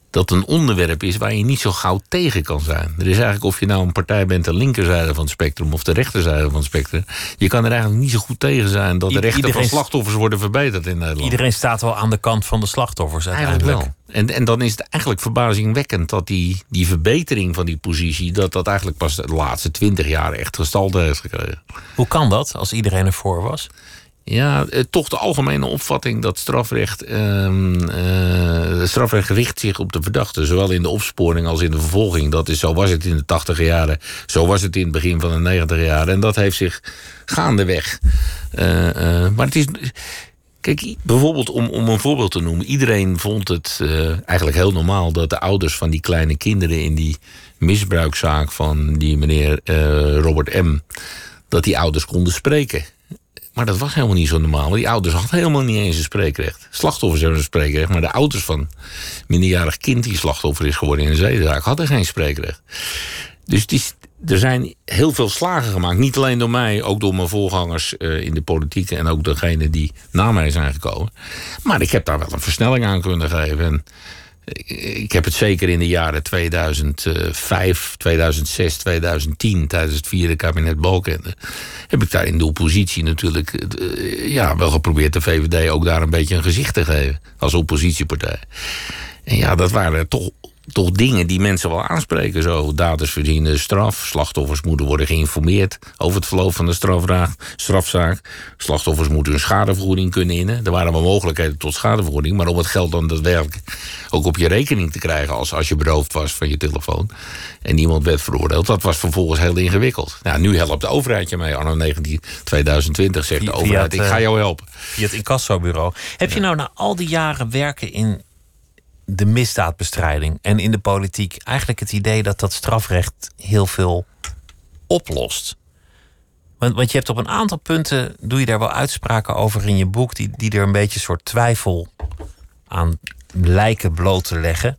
dat een onderwerp is waar je niet zo gauw tegen kan zijn. Er is eigenlijk of je nou een partij bent de linkerzijde van het spectrum of de rechterzijde van het spectrum. Je kan er eigenlijk niet zo goed tegen zijn dat de rechten van slachtoffers worden verbeterd in Nederland. Iedereen staat wel aan de kant van de slachtoffers uiteindelijk. Eigenlijk wel. En, en dan is het eigenlijk verbazingwekkend dat die, die verbetering van die positie, dat dat eigenlijk pas de laatste twintig jaar echt gestalte heeft gekregen. Hoe kan dat als iedereen ervoor was? Ja, eh, toch de algemene opvatting dat strafrecht. ehm eh, strafrecht richt zich op de verdachte. Zowel in de opsporing als in de vervolging. Dat is, zo was het in de tachtiger jaren. Zo was het in het begin van de negentiger jaren. En dat heeft zich gaandeweg. eh, maar het is. Kijk, bijvoorbeeld om, om een voorbeeld te noemen. Iedereen vond het eigenlijk heel normaal dat de ouders van die kleine kinderen in die misbruikzaak van die meneer Robert M. dat die ouders konden spreken. Maar dat was helemaal niet zo normaal. Die ouders hadden helemaal niet eens een spreekrecht. Slachtoffers hebben een spreekrecht, maar de ouders van minderjarig kind die slachtoffer is geworden in een zedenzaak hadden geen spreekrecht. Dus is, er zijn heel veel slagen gemaakt. Niet alleen door mij, ook door mijn voorgangers eh, in de politiek en ook degene die na mij zijn gekomen. Maar ik heb daar wel een versnelling aan kunnen geven. En ik heb het zeker in de jaren 2005, 2006, 2010, tijdens het vierde kabinet Balkenende, heb ik daar in de oppositie natuurlijk eh, ja, wel geprobeerd de VVD ook daar een beetje een gezicht te geven als oppositiepartij. En ja, dat waren toch, toch dingen die mensen wel aanspreken. Zo, daders verdienen straf, slachtoffers moeten worden geïnformeerd over het verloop van de strafzaak. Slachtoffers moeten hun schadevergoeding kunnen innen. Er waren wel mogelijkheden tot schadevergoeding, maar om het geld dan daadwerkelijk ook op je rekening te krijgen als, als je beroofd was van je telefoon en niemand werd veroordeeld, dat was vervolgens heel ingewikkeld. Nou, nu helpt de overheid je mee. Anno 19, 2020 zegt de overheid, ik ga eh, jou helpen. Via het incassobureau. Heb je nou na al die jaren werken in de misdaadbestrijding en in de politiek eigenlijk het idee dat dat strafrecht heel veel oplost? Want, want je hebt op een aantal punten, doe je daar wel uitspraken over in je boek, die, die er een beetje een soort twijfel aan lijken bloot te leggen.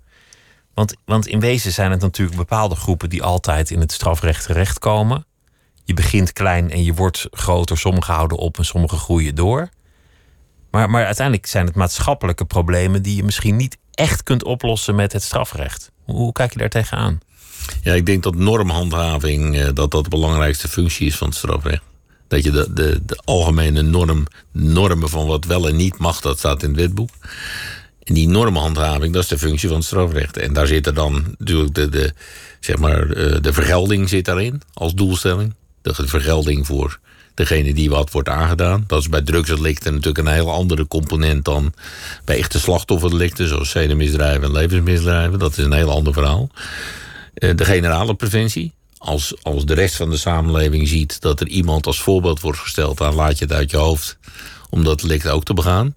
Want, want in wezen zijn het natuurlijk bepaalde groepen die altijd in het strafrecht terechtkomen. Je begint klein en je wordt groter. Sommigen houden op en sommigen groeien door. Maar, maar uiteindelijk zijn het maatschappelijke problemen die je misschien niet echt kunt oplossen met het strafrecht. Hoe, kijk je daar tegenaan? Ja, ik denk dat normhandhaving eh, dat dat de belangrijkste functie is van het strafrecht. Dat je de, de, de algemene norm, normen van wat wel en niet mag, dat staat in het wetboek. En die normhandhaving, dat is de functie van het strafrecht. En daar zit er dan natuurlijk de, de, zeg maar, eh, de vergelding zit daarin als doelstelling. De vergelding voor degene die wat wordt aangedaan. Dat is bij drugsdelicten natuurlijk een heel andere component dan bij echte slachtofferdelicten, zoals zedenmisdrijven en levensmisdrijven. Dat is een heel ander verhaal. Eh, de generale preventie. Als, als de rest van de samenleving ziet dat er iemand als voorbeeld wordt gesteld, dan laat je het uit je hoofd om dat delict ook te begaan.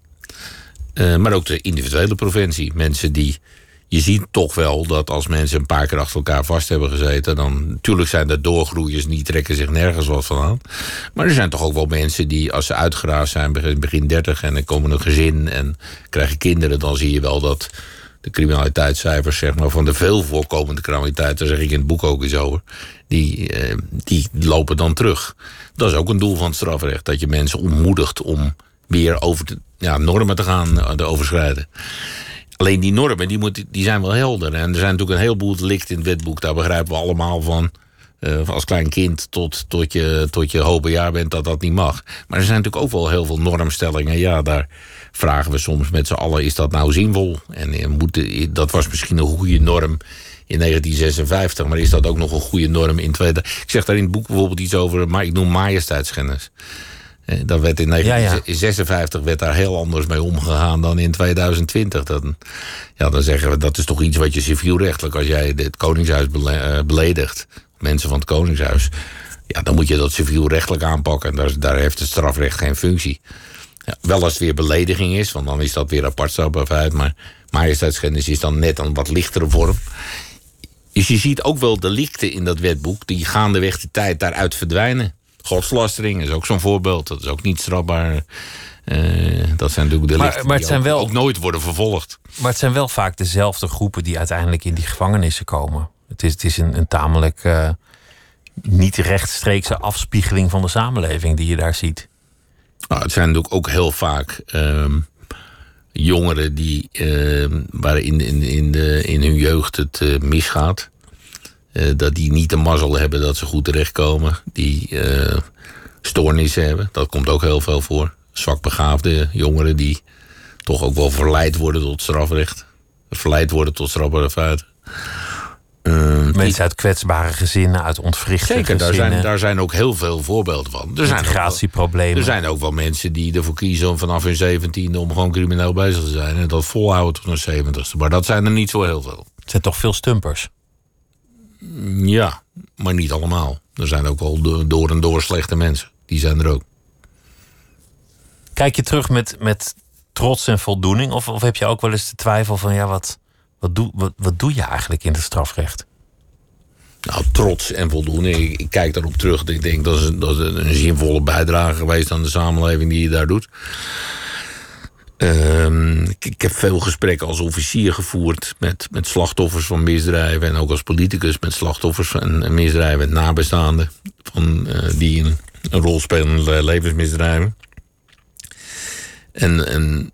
Eh, maar ook de individuele preventie. Mensen die. Je ziet toch wel dat als mensen een paar keer achter elkaar vast hebben gezeten, dan. Natuurlijk zijn er doorgroeiers, die trekken zich nergens wat van aan. Maar er zijn toch ook wel mensen die, als ze uitgeraasd zijn, begin, begin 30 en er komen een gezin en krijgen kinderen, dan zie je wel dat de criminaliteitscijfers zeg maar, van de veel voorkomende criminaliteit, daar zeg ik in het boek ook iets over, die, eh, die lopen dan terug. Dat is ook een doel van het strafrecht, dat je mensen ontmoedigt om weer over de ja, normen te gaan eh, te overschrijden. Alleen die normen die, die zijn wel helder. En er zijn natuurlijk een heleboel delicten in het wetboek, daar begrijpen we allemaal van. eh, als klein kind tot, tot, je, tot je hopen jaar bent dat dat niet mag. Maar er zijn natuurlijk ook wel heel veel normstellingen. Ja, daar vragen we soms met z'n allen: is dat nou zinvol? En eh, moet, dat was misschien een goede norm in 1956, maar is dat ook nog een goede norm in 2000? Ik zeg daar in het boek bijvoorbeeld iets over, maar ik noem majesteitsschennis. Eh, dat werd in 1956 werd daar heel anders mee omgegaan dan in 2020. Dan, ja, dan zeggen we dat is toch iets wat je civielrechtelijk, als jij het Koningshuis beledigt, mensen van het Koningshuis. Ja, dan moet je dat civielrechtelijk aanpakken. En daar, daar heeft het strafrecht geen functie. Ja, wel als het weer belediging is, want dan is dat weer apart strafbaarheid. Maar majesteitsschennis is dan net een wat lichtere vorm. Dus je ziet ook wel delicten in dat wetboek... die gaandeweg de tijd daaruit verdwijnen. Godslastering is ook zo'n voorbeeld. Dat is ook niet strafbaar. Uh, dat zijn natuurlijk delicten maar, maar het zijn wel, ook nooit worden vervolgd. Maar het zijn wel vaak dezelfde groepen... die uiteindelijk in die gevangenissen komen. Het is, het is een, een tamelijk uh, niet rechtstreekse afspiegeling van de samenleving die je daar ziet. Nou, het zijn natuurlijk ook heel vaak uh, jongeren die, uh, waar in, in, de, in hun jeugd het uh, misgaat. Dat die niet de mazzel hebben dat ze goed terechtkomen. Die stoornissen hebben. Dat komt ook heel veel voor. Zwakbegaafde jongeren die toch ook wel verleid worden tot strafrecht. Verleid worden tot strafbare feiten. Uh, Mensen uit kwetsbare gezinnen, uit ontwrichte Zeker, daar zijn, daar zijn ook heel veel voorbeelden van. Er Integratieproblemen. Er zijn ook wel mensen die ervoor kiezen om vanaf hun zeventiende... om gewoon crimineel bezig te zijn. En dat volhouden tot hun zeventigste. Maar dat zijn er niet zo heel veel. Het zijn toch veel stumpers? Ja, maar niet allemaal. Er zijn ook wel door en door slechte mensen. Die zijn er ook. Kijk je terug met, met trots en voldoening? Of, of heb je ook wel eens de twijfel van... ja, wat, wat doe, wat, wat doe je eigenlijk in het strafrecht? Nou, trots en voldoening. Ik, kijk daarop terug. Ik denk dat is, dat is een zinvolle bijdrage geweest aan de samenleving die je daar doet. Ehm, ik, heb veel gesprekken als officier gevoerd met, met slachtoffers van misdrijven. En ook als politicus met slachtoffers van misdrijven en nabestaanden. Van, uh, die een, een, rol spelen in levensmisdrijven. En, en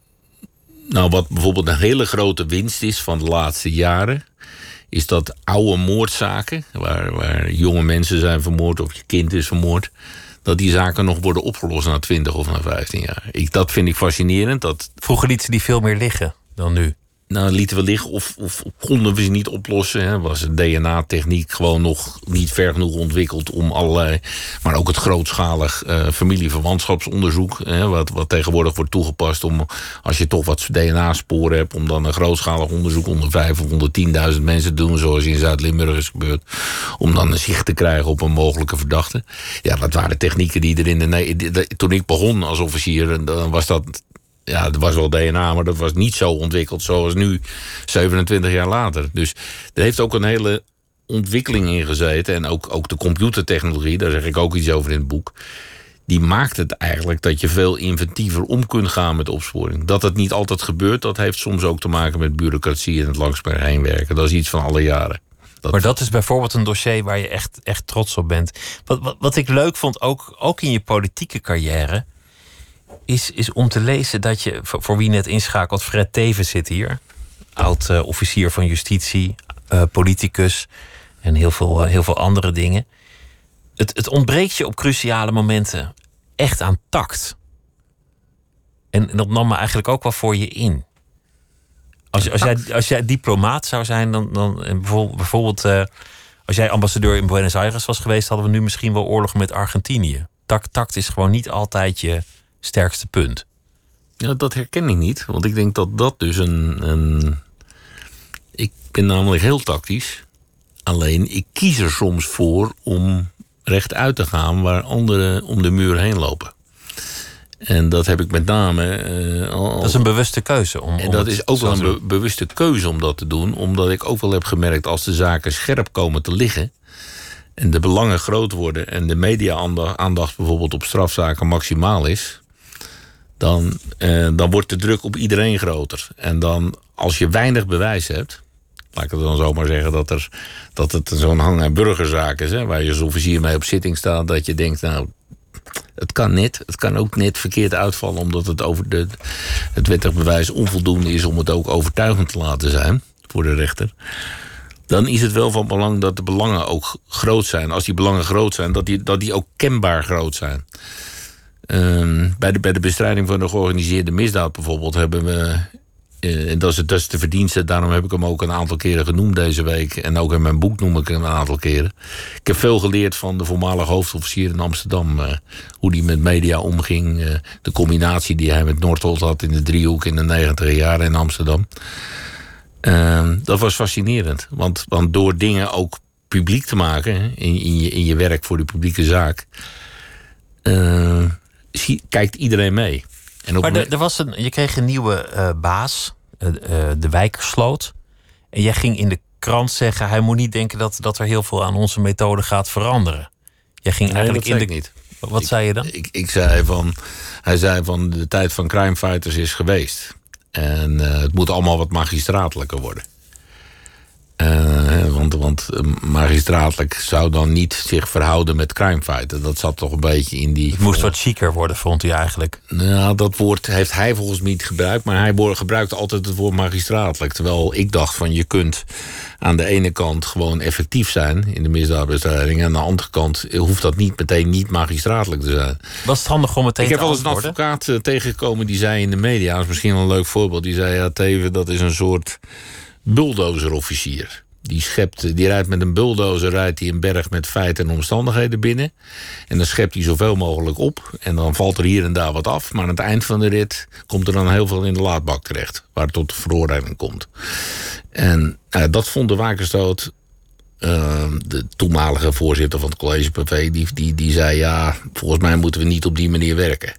nou, wat bijvoorbeeld een hele grote winst is van de laatste jaren, is dat oude moordzaken, waar, waar jonge mensen zijn vermoord of je kind is vermoord, dat die zaken nog worden opgelost na 20 of na 15 jaar. Ik, dat vind ik fascinerend. Dat... Vroeger lieten ze die veel meer liggen dan nu nou, lieten we liggen of, of konden we ze niet oplossen. Hè. Was de DNA-techniek gewoon nog niet ver genoeg ontwikkeld om allerlei. Maar ook het grootschalig uh, familieverwantschapsonderzoek. Hè, wat, wat tegenwoordig wordt toegepast om. Als je toch wat DNA-sporen hebt. om dan een grootschalig onderzoek onder vijf of onder 10.000 mensen te doen. zoals in Zuid-Limburg is gebeurd. Om dan een zicht te krijgen op een mogelijke verdachte. Ja, dat waren technieken die er in de. Toen ik begon als officier. dan was dat ja, het was wel DNA, maar dat was niet zo ontwikkeld zoals nu, 27 jaar later. Dus er heeft ook een hele ontwikkeling in gezeten. En ook, ook de computertechnologie, daar zeg ik ook iets over in het boek. Die maakt het eigenlijk dat je veel inventiever om kunt gaan met opsporing. Dat het niet altijd gebeurt, dat heeft soms ook te maken met bureaucratie en het langs heen werken. Dat is iets van alle jaren. Dat... Maar dat is bijvoorbeeld een dossier waar je echt, echt trots op bent. Wat, wat, wat ik leuk vond, ook, ook in je politieke carrière is, is om te lezen dat je, voor, wie net inschakelt, Fred Teven zit hier. Oud uh, officier van justitie, uh, politicus en heel veel, uh, heel veel andere dingen. Het, het ontbreekt je op cruciale momenten echt aan tact. En, en dat nam me eigenlijk ook wel voor je in. Als, als, jij, als jij diplomaat zou zijn, dan, dan bijvoorbeeld, bijvoorbeeld als jij ambassadeur in Buenos Aires was geweest, hadden we nu misschien wel oorlog met Argentinië. Tact, tact is gewoon niet altijd je, sterkste punt? Ja, dat herken ik niet. Want ik denk dat dat dus een. een... Ik ben namelijk heel tactisch. Alleen ik kies er soms voor om rechtuit te gaan waar anderen om de muur heen lopen. En dat heb ik met name. Uh, al, dat is een bewuste keuze. Om, en dat is ook wel een bewuste keuze om dat te doen. Omdat ik ook wel heb gemerkt als de zaken scherp komen te liggen en de belangen groot worden en de media-aandacht bijvoorbeeld op strafzaken maximaal is, dan, eh, dan wordt de druk op iedereen groter. En dan, als je weinig bewijs hebt, laat ik het dan zomaar zeggen dat, er, dat het zo'n hang- en burgerzaak is, hè, waar je als officier mee op zitting staat, dat je denkt, nou, het kan net. Het kan ook net verkeerd uitvallen, omdat het over de, het wettig bewijs onvoldoende is om het ook overtuigend te laten zijn voor de rechter dan is het wel van belang dat de belangen ook groot zijn. Als die belangen groot zijn, dat die, dat die ook kenbaar groot zijn. Ehm, bij, de, bij de bestrijding van de georganiseerde misdaad bijvoorbeeld hebben we. eh, en dat is, dat is de verdienste, daarom heb ik hem ook een aantal keren genoemd deze week. En ook in mijn boek noem ik hem een aantal keren. Ik heb veel geleerd van de voormalige hoofdofficier in Amsterdam. eh, hoe die met media omging. eh, de combinatie die hij met Noordholt had in de driehoek in de negentiger jaren in Amsterdam. Ehm, dat was fascinerend. Want, want door dingen ook publiek te maken in, je, in je werk voor de publieke zaak, eh, zie- kijkt iedereen mee. En Maar er, er was een, je kreeg een nieuwe eh, baas, eh, eh, de Wijkersloot. En jij ging in de krant zeggen: hij moet niet denken dat, dat er heel veel aan onze methode gaat veranderen. Jij ging Nee, eigenlijk in ik de. niet. Wat zei je dan? Ik, ik zei van, hij zei van de tijd van crimefighters is geweest. En het moet allemaal wat magistratelijker worden. Eh, want want eh, magistratelijk zou dan niet zich verhouden met crimefighter. Dat zat toch een beetje in die... Het moest wat chiquer worden, vond hij eigenlijk. Nou, dat woord heeft hij volgens mij niet gebruikt. Maar hij gebruikte altijd het woord magistratelijk. Terwijl ik dacht van je kunt aan de ene kant gewoon effectief zijn in de misdaadbestrijding. En aan de andere kant hoeft dat niet meteen niet magistratelijk te zijn. Was het handig om meteen Ik heb wel eens een advocaat eh, tegengekomen die zei in de media, dat is misschien wel een leuk voorbeeld, die zei ja, Teven, dat is een soort bulldozerofficier. Die, schept, die rijdt met een bulldozer rijdt hij een berg met feiten en omstandigheden binnen. En dan schept hij zoveel mogelijk op. En dan valt er hier en daar wat af. Maar aan het eind van de rit komt er dan heel veel in de laadbak terecht. Waar het tot de veroordeling komt. En eh, dat vond de Wakerstoot eh, de toenmalige voorzitter van het college PV, die, die, die zei: Ja, volgens mij moeten we niet op die manier werken.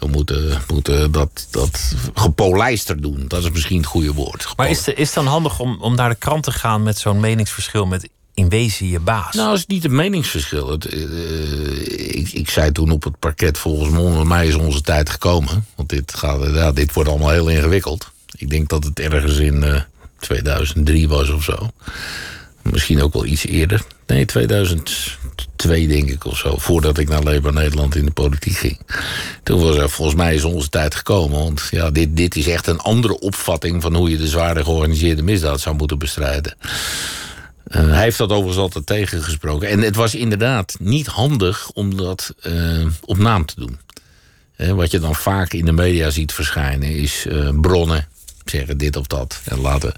We moeten, moeten dat, dat gepolijster doen. Dat is misschien het goede woord. Maar is, het- is het dan handig om, om naar de krant te gaan met zo'n meningsverschil met in wezen je baas? Nou, het is niet een meningsverschil. Het, eh, ik, ik zei toen op het parket, volgens mij- is onze tijd gekomen. Want dit, gaat, ja, dit wordt allemaal heel ingewikkeld. Ik denk dat het ergens in eh, 2003 was of zo. Misschien ook wel iets eerder. Nee, 2002 denk ik of zo. Voordat ik naar Labour Nederland in de politiek ging. Toen was er volgens mij is onze tijd gekomen. Want ja, dit, dit is echt een andere opvatting... van hoe je de zware georganiseerde misdaad zou moeten bestrijden. Eh, hij heeft dat overigens altijd tegengesproken. En het was inderdaad niet handig om dat eh, op naam te doen. Hè, wat je dan vaak in de media ziet verschijnen is eh, bronnen zeggen dit of dat. En later.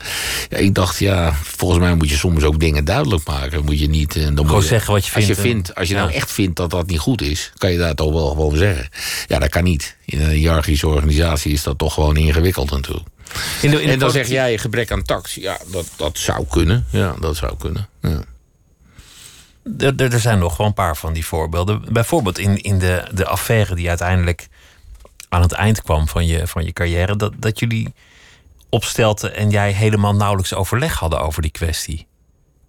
Ja, ik dacht, ja, volgens mij moet je soms ook dingen duidelijk maken. Moet je niet. eh, Dan moet Gewoon je, zeggen wat je als vindt Je en- vindt als je nou echt vindt dat dat niet goed is, kan je dat toch wel gewoon zeggen. Ja, dat kan niet. In een hiërarchische organisatie is dat toch gewoon ingewikkeld natuurlijk. In de- in de en dan zeg jij gebrek aan tact. Ja, dat, dat zou kunnen. Ja, dat zou kunnen. Ja. Er, er- er zijn nog wel een paar van die voorbeelden. Bijvoorbeeld in, in de, de affaire die uiteindelijk aan het eind kwam van je, van je carrière. Dat, dat jullie opstelten en jij helemaal nauwelijks overleg hadden over die kwestie.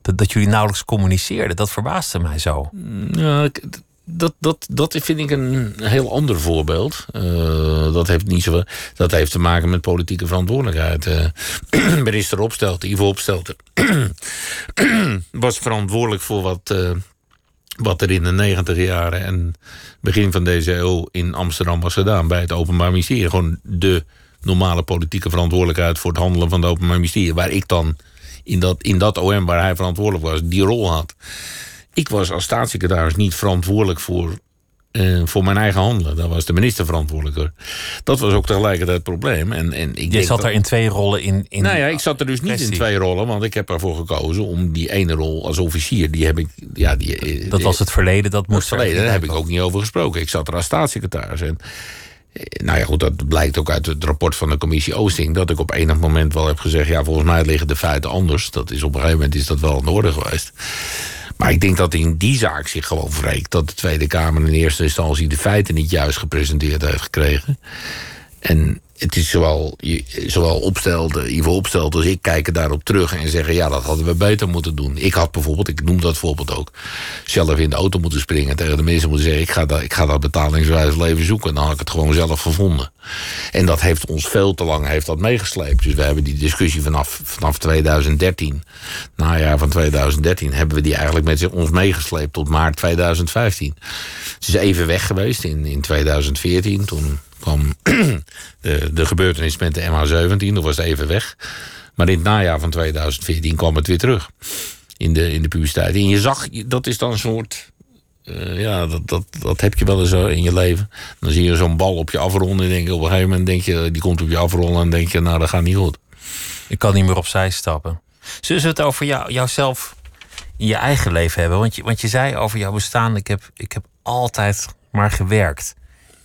Dat, dat jullie nauwelijks communiceerden. Dat verbaasde mij zo. Ja, ik- dat, dat, dat vind ik een heel ander voorbeeld. Eh, dat, heeft niet zo, dat heeft te maken met politieke verantwoordelijkheid. Eh, [CLEARS THROAT] minister Opstelten, Ivo Opstelten, [CLEARS THROAT] was verantwoordelijk voor wat, eh, wat er in de negentig jaren en begin van deze eeuw in Amsterdam was gedaan bij het Openbaar Ministerie. Gewoon de normale politieke verantwoordelijkheid voor het handelen van het Openbaar Ministerie. Waar ik dan in dat, in dat OM waar hij verantwoordelijk was, die rol had. Ik was als staatssecretaris niet verantwoordelijk voor, eh, voor mijn eigen handelen. Daar was de minister verantwoordelijk voor. Dat was ook tegelijkertijd het probleem. En, en ik Je zat dat- daar in twee rollen in. in nou ja, ik zat er dus niet in twee rollen, want ik heb ervoor gekozen om die ene rol als officier, die heb ik, ja, die, eh, Dat die- was het verleden, dat moest er verleden, daar heb ik ook niet over gesproken. Ik zat er als staatssecretaris. En, nou ja, goed, dat blijkt ook uit het rapport van de commissie Oosting. Dat ik op enig moment wel heb gezegd: ja, volgens mij liggen de feiten anders. Dat is op een gegeven moment is dat wel de orde geweest. Maar ik denk dat in die zaak zich gewoon wreekt dat de Tweede Kamer in eerste instantie de feiten niet juist gepresenteerd heeft gekregen. En het is zowel, zowel opstelde, Ivo opstelt als ik kijken daarop terug en zeggen: ja, dat hadden we beter moeten doen. Ik had bijvoorbeeld, ik noem dat voorbeeld ook, zelf in de auto moeten springen. Tegen de mensen moeten zeggen: ik ga dat, ik ga dat betalingswijs leven zoeken. Dan had ik het gewoon zelf gevonden. En dat heeft ons veel te lang heeft dat meegesleept. Dus we hebben die discussie vanaf, vanaf 2013, najaar van 2013, hebben we die eigenlijk met ons meegesleept tot maart 2015. Het is even weg geweest in, in 2014. Toen kwam [CLEARS THROAT] de, de gebeurtenis met de MH17. Dat was even weg. Maar in het najaar van 2014 kwam het weer terug. In de, in de puberteit. En je zag, dat is dan een soort... eh, ja, dat, dat, dat heb je wel eens zo in je leven. Dan zie je zo'n bal op je afronden. En denk op een gegeven moment denk je, die komt op je afrollen. En denk je, nou, dat gaat niet goed. Ik kan niet meer opzij stappen. Zullen het over jou, jouzelf in je eigen leven hebben? Want je, want je zei over jouw bestaan: ik heb, ik heb altijd maar gewerkt.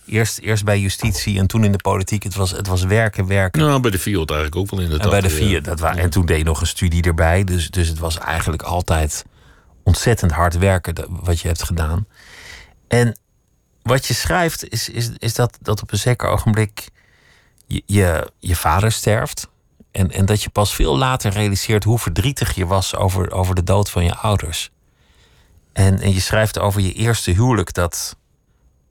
Eerst, eerst bij justitie en toen in de politiek. Het was, het was werken, werken. Nou, bij de Fiat eigenlijk ook wel in de en bij de vier. Dat wa- en toen deed je nog een studie erbij. Dus, dus het was eigenlijk altijd ontzettend hard werken wat je hebt gedaan. En wat je schrijft is, is, is dat, dat op een zeker ogenblik je, je, je vader sterft. En, en dat je pas veel later realiseert hoe verdrietig je was over, over de dood van je ouders. En, en je schrijft over je eerste huwelijk dat,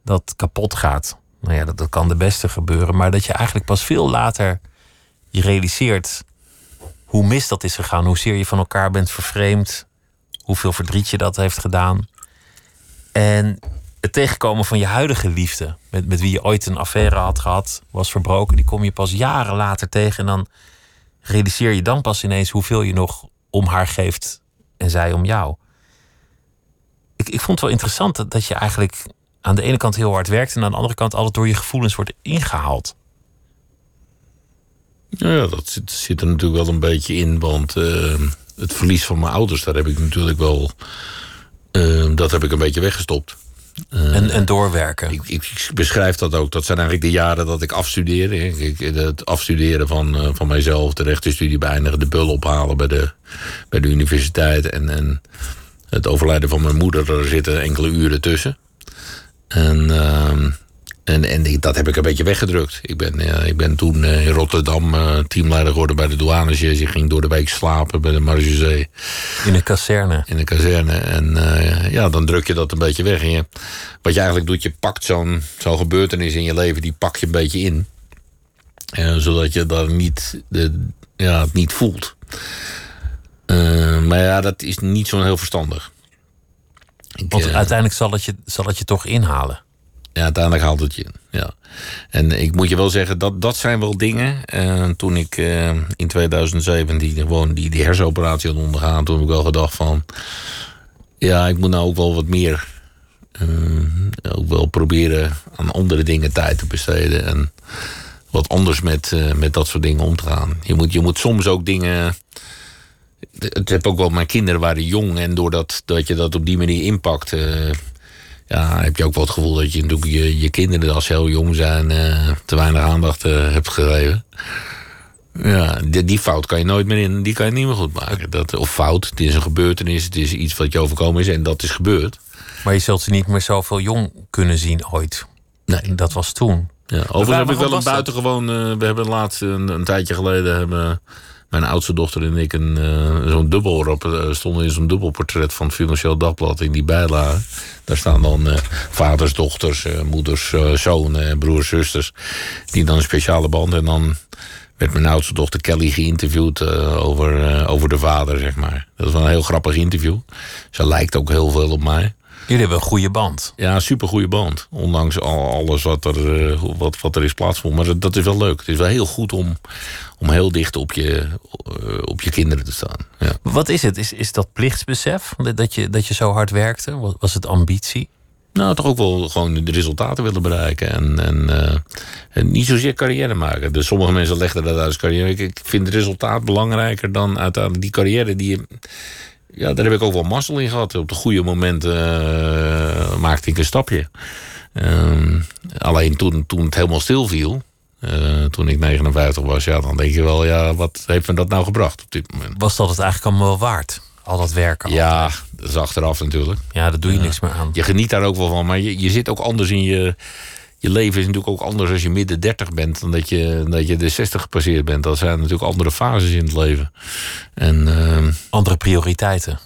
dat kapot gaat. Nou ja, dat, dat kan de beste gebeuren. Maar dat je eigenlijk pas veel later je realiseert hoe mis dat is gegaan. Hoezeer je van elkaar bent vervreemd. Hoeveel verdriet je dat heeft gedaan. En het tegenkomen van je huidige liefde, met, met wie je ooit een affaire had gehad, was verbroken, die kom je pas jaren later tegen. En dan realiseer je dan pas ineens hoeveel je nog om haar geeft en zij om jou. Ik, ik vond het wel interessant dat, dat je eigenlijk aan de ene kant heel hard werkt en aan de andere kant altijd door je gevoelens wordt ingehaald. Nou ja, dat zit, zit er natuurlijk wel een beetje in. Want eh, het verlies van mijn ouders, daar heb ik natuurlijk wel. eh, dat heb ik een beetje weggestopt. en, en doorwerken. Ik, ik beschrijf dat ook. Dat zijn eigenlijk de jaren dat ik afstudeerde. Ik, het afstuderen van, eh, van mijzelf, de rechtenstudie beëindigen, de bul ophalen bij de, bij de universiteit. En, en het overlijden van mijn moeder, daar zitten enkele uren tussen. En, ehm, en, en ik- dat heb ik een beetje weggedrukt. Ik ben, ik ben toen eh, in Rotterdam eh, teamleider geworden bij de douanes. Je ging door de week slapen bij de Margezee In een kazerne. in de kazerne. En eh, ja, dan druk je dat een beetje weg. En je, wat je eigenlijk doet, je pakt zo'n zo'n gebeurtenis in je leven, die pak je een beetje in. Zodat je daar niet, de, ja, het niet voelt. Maar ja, dat is niet zo heel verstandig. Ik, Want eh, uiteindelijk zal het, je, zal het je toch inhalen. ja, uiteindelijk haalt het je. Ja. En ik moet je wel zeggen, dat, dat zijn wel dingen. eh, toen ik eh, in 2017 gewoon die, die hersenoperatie had ondergaan, toen heb ik wel gedacht van. Ja, ik moet nou ook wel wat meer. eh, ook wel proberen aan andere dingen tijd te besteden. En wat anders met, met dat soort dingen om te gaan. Je moet, je moet soms ook dingen. Het heb ook wel, mijn kinderen waren jong en doordat dat je dat op die manier inpakt. eh, ja, heb je ook wel het gevoel dat je natuurlijk je, je kinderen als ze heel jong zijn eh, te weinig aandacht eh, hebt gegeven. Ja, die, die fout kan je nooit meer in, die kan je niet meer goed maken. Dat, of fout, het is een gebeurtenis, het is iets wat je overkomen is en dat is gebeurd. Maar je zult ze niet meer zoveel jong kunnen zien ooit. Nee. Dat was toen. Ja, overigens heb ik wel een buitengewoon. we hebben laatst een, een tijdje geleden hebben mijn oudste dochter en ik een eh, zo'n dubbel eh, stonden in zo'n dubbelportret van het Financieel Dagblad in die bijlage. Daar staan dan eh, vaders, dochters, moeders, zonen, broers, zusters. Die dan een speciale band. En dan werd mijn oudste dochter Kelly geïnterviewd over, over de vader, zeg maar. Dat is wel een heel grappig interview. Ze lijkt ook heel veel op mij. Jullie hebben een goede band. Ja, een supergoeie band. Ondanks al, alles wat er, wat, wat er is plaatsvond. Maar dat, dat is wel leuk. Het is wel heel goed om, om heel dicht op je, eh, op je kinderen te staan. Ja. Wat is het? Is, is dat plichtsbesef? Dat je, dat je zo hard werkte? Was- het ambitie? Nou, toch ook wel gewoon de resultaten willen bereiken. En, en, eh, en niet zozeer carrière maken. Dus sommige mensen leggen dat uit als carrière. Ik, ik vind het resultaat belangrijker dan uiteindelijk die carrière die je. Ja, daar heb ik ook wel mazzel in gehad. Op de goede momenten eh, maakte ik een stapje. Ehm, alleen toen, toen het helemaal stilviel, eh toen ik 59 was, ja, dan denk je wel, ja, wat heeft me dat nou gebracht op dit moment? Was dat het eigenlijk allemaal wel waard? Al dat werken? Ja, dat is achteraf natuurlijk. Ja, daar doe je niks meer aan. Je geniet daar ook wel van, maar je, je zit ook anders in je. Je leven is natuurlijk ook anders als je midden 30 bent dan dat je, dat je de 60 gepasseerd bent. Dat zijn natuurlijk andere fases in het leven. En ehm, Andere prioriteiten.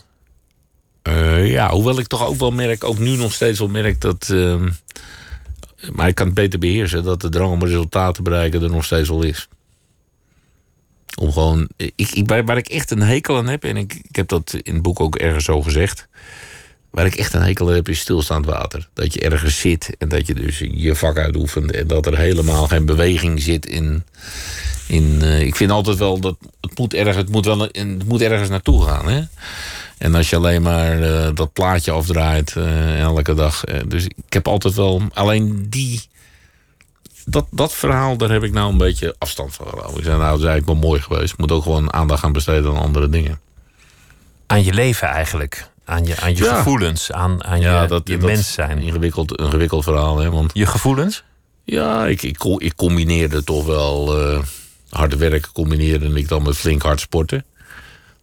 eh, ja, hoewel ik toch ook wel merk, ook nu nog steeds wel merk dat. Maar ik kan het beter beheersen, dat de drang om resultaten te bereiken er nog steeds wel is. Om gewoon. Ik, waar ik echt een hekel aan heb, en ik, ik heb dat in het boek ook ergens zo gezegd. waar ik echt een hekel aan heb, is stilstaand water. Dat je ergens zit en dat je dus je vak uitoefent. En dat er helemaal geen beweging zit in. in eh, ik vind altijd wel dat het moet, ergens, het moet, wel, het moet ergens naartoe gaan. Hè? En als je alleen maar eh, dat plaatje afdraait eh, elke dag. eh, dus ik heb altijd wel. Alleen die. Dat, dat verhaal, daar heb ik nou een beetje afstand van gehouden. Ik zei, nou, dat is eigenlijk wel mooi geweest. Ik moet ook gewoon aandacht gaan besteden aan andere dingen. Aan je leven eigenlijk. Aan je, aan je Ja. gevoelens. Aan, aan je, je mens zijn. Een ingewikkeld, een ingewikkeld verhaal, hè? Want Je gevoelens? ja, ik, ik, ik combineerde toch wel eh hard werken, combineerde ik dan met flink hard sporten.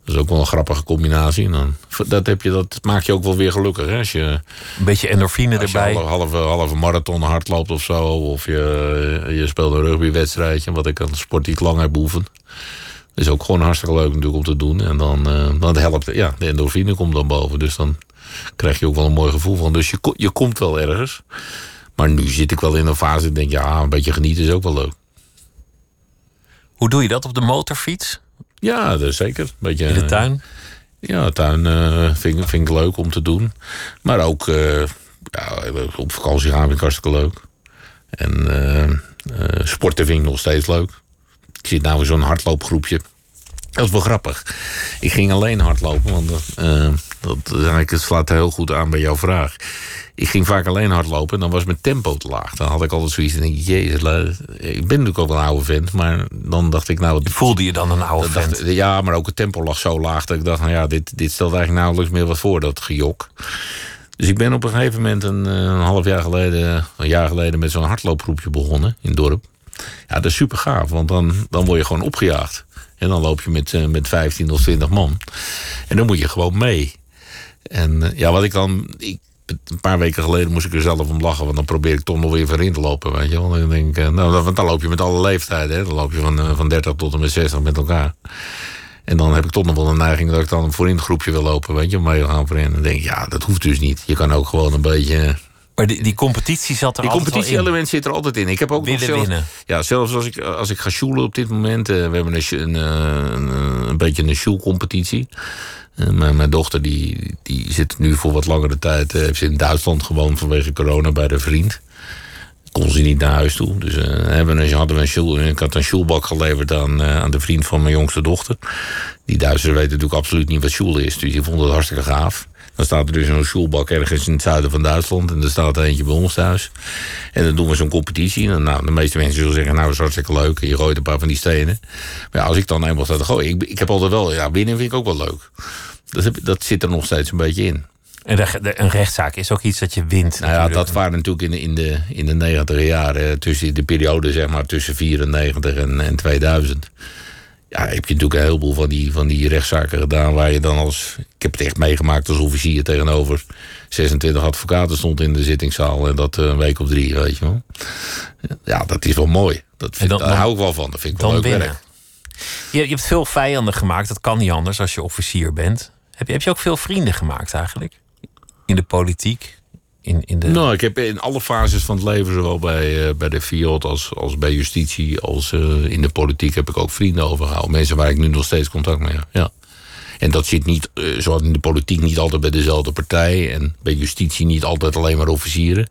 Dat is ook wel een grappige combinatie. En Dan, dat, heb je, dat maakt je ook wel weer gelukkig. Hè? Als je, Een beetje endorfine als je erbij. halve, halve, halve marathon hardloopt of zo. Of je, je speelt een rugbywedstrijdje. Wat ik een sport die ik lang heb beoefend. Dat is ook gewoon hartstikke leuk natuurlijk om te doen. En dan, eh, dan helpt ja, de endorfine komt dan boven. Dus dan krijg je ook wel een mooi gevoel van. Dus je, je komt wel ergens. Maar nu zit ik wel in een fase. Ik denk, ja, een beetje genieten is ook wel leuk. Hoe doe je dat op de motorfiets? Ja, dat zeker. Een beetje, In de tuin? Ja, tuin eh, vind, ik- vind ik leuk om te doen. Maar ook eh, ja, op vakantie gaan vind ik hartstikke leuk. En eh, eh, sporten vind ik nog steeds leuk. Ik zit nou in zo'n hardloopgroepje. Dat is wel grappig. Ik ging alleen hardlopen, want dat, eigenlijk, het slaat heel goed aan bij jouw vraag. Ik ging vaak alleen hardlopen en dan was mijn tempo te laag. Dan had ik altijd zoiets en denk ik, jezus, ik ben natuurlijk ook een oude vent. Maar dan dacht ik, nou, Voelde je dan een oude vent? dacht- ja, maar ook het tempo lag zo laag dat ik dacht, nou ja, dit, dit stelt eigenlijk nauwelijks meer wat voor, dat gejok. Dus ik ben op een gegeven moment een, eh, een half jaar geleden, een jaar geleden, met zo'n hardloopgroepje begonnen in het dorp. Ja, dat is super gaaf, want dan, dan word je gewoon opgejaagd. En dan loop je met, eh, met 15 of 20 man. En dan moet je gewoon mee. En eh, ja, wat ik dan. Ik, een paar weken geleden moest ik er zelf om lachen, want dan probeer ik toch nog weer voorin te lopen. Weet je wel. Dan denk ik, eh, nou, want dan loop je met alle leeftijden. Hè. Dan loop je van, eh, van 30 tot en met 60 met elkaar. En dan heb ik toch nog wel een neiging dat ik dan voorin het groepje wil lopen. Weet je, om mee te gaan voorin. En dan denk ik, ja, dat hoeft dus niet. Je kan ook gewoon een beetje. Maar die, die competitie zat er Die altijd wel in. competitie-element zit er altijd in. Ik heb ook nog Willen zelf, winnen. Ja, zelfs als ik, als ik ga sjoelen op dit moment. eh, we hebben een, een, eh, een, eh, een beetje een sjoelcompetitie. Eh, mijn, mijn dochter die, die zit nu voor wat langere tijd... heeft ze in Duitsland gewoond vanwege corona bij de vriend. Kon ze niet naar huis toe. Dus hebben hadden we een sjoel, ik had een sjoelbak geleverd aan, aan de vriend van mijn jongste dochter. Die Duitsers weten natuurlijk absoluut niet wat sjoelen is. Dus die vonden het hartstikke gaaf. Dan staat er dus een sjoelbak ergens in het zuiden van Duitsland. En er staat er eentje bij ons thuis. En dan doen we zo'n competitie. En nou, de meeste mensen zullen zeggen, nou, dat is hartstikke leuk. En je gooit een paar van die stenen. Maar ja, als ik dan eenmaal sta te gooien... Ik, ik heb altijd wel, ja, winnen vind ik ook wel leuk. Dat, heb- dat zit er nog steeds een beetje in. En de, de- een rechtszaak is ook iets dat je wint. Nou ja, dat waren natuurlijk in de, in de, in de negentiger jaren, tussen de periode zeg maar tussen 94 en, en 2000. Ja, heb je natuurlijk een heleboel van die, van die rechtszaken gedaan waar je dan als. Ik heb het echt meegemaakt als officier tegenover 26 advocaten stond in de zittingszaal en dat eh, een week of drie, weet je wel. Ja, dat is wel mooi. Dat vind, dan- daar hou ik wel van. Dat vind ik wel leuk winnen. werk. Je, je hebt veel vijanden gemaakt. Dat kan niet anders als je officier bent. Heb je, heb je ook veel vrienden gemaakt eigenlijk? In de politiek? In, in de... Nou, ik heb in alle fases van het leven, zowel bij, eh, bij de Fiat als, als bij justitie, als eh, in de politiek, heb ik ook vrienden overgehouden. Mensen waar ik nu nog steeds contact mee heb. Ja. En dat zit niet, eh, zoals in de politiek, niet altijd bij dezelfde partij. En bij justitie niet altijd alleen maar officieren.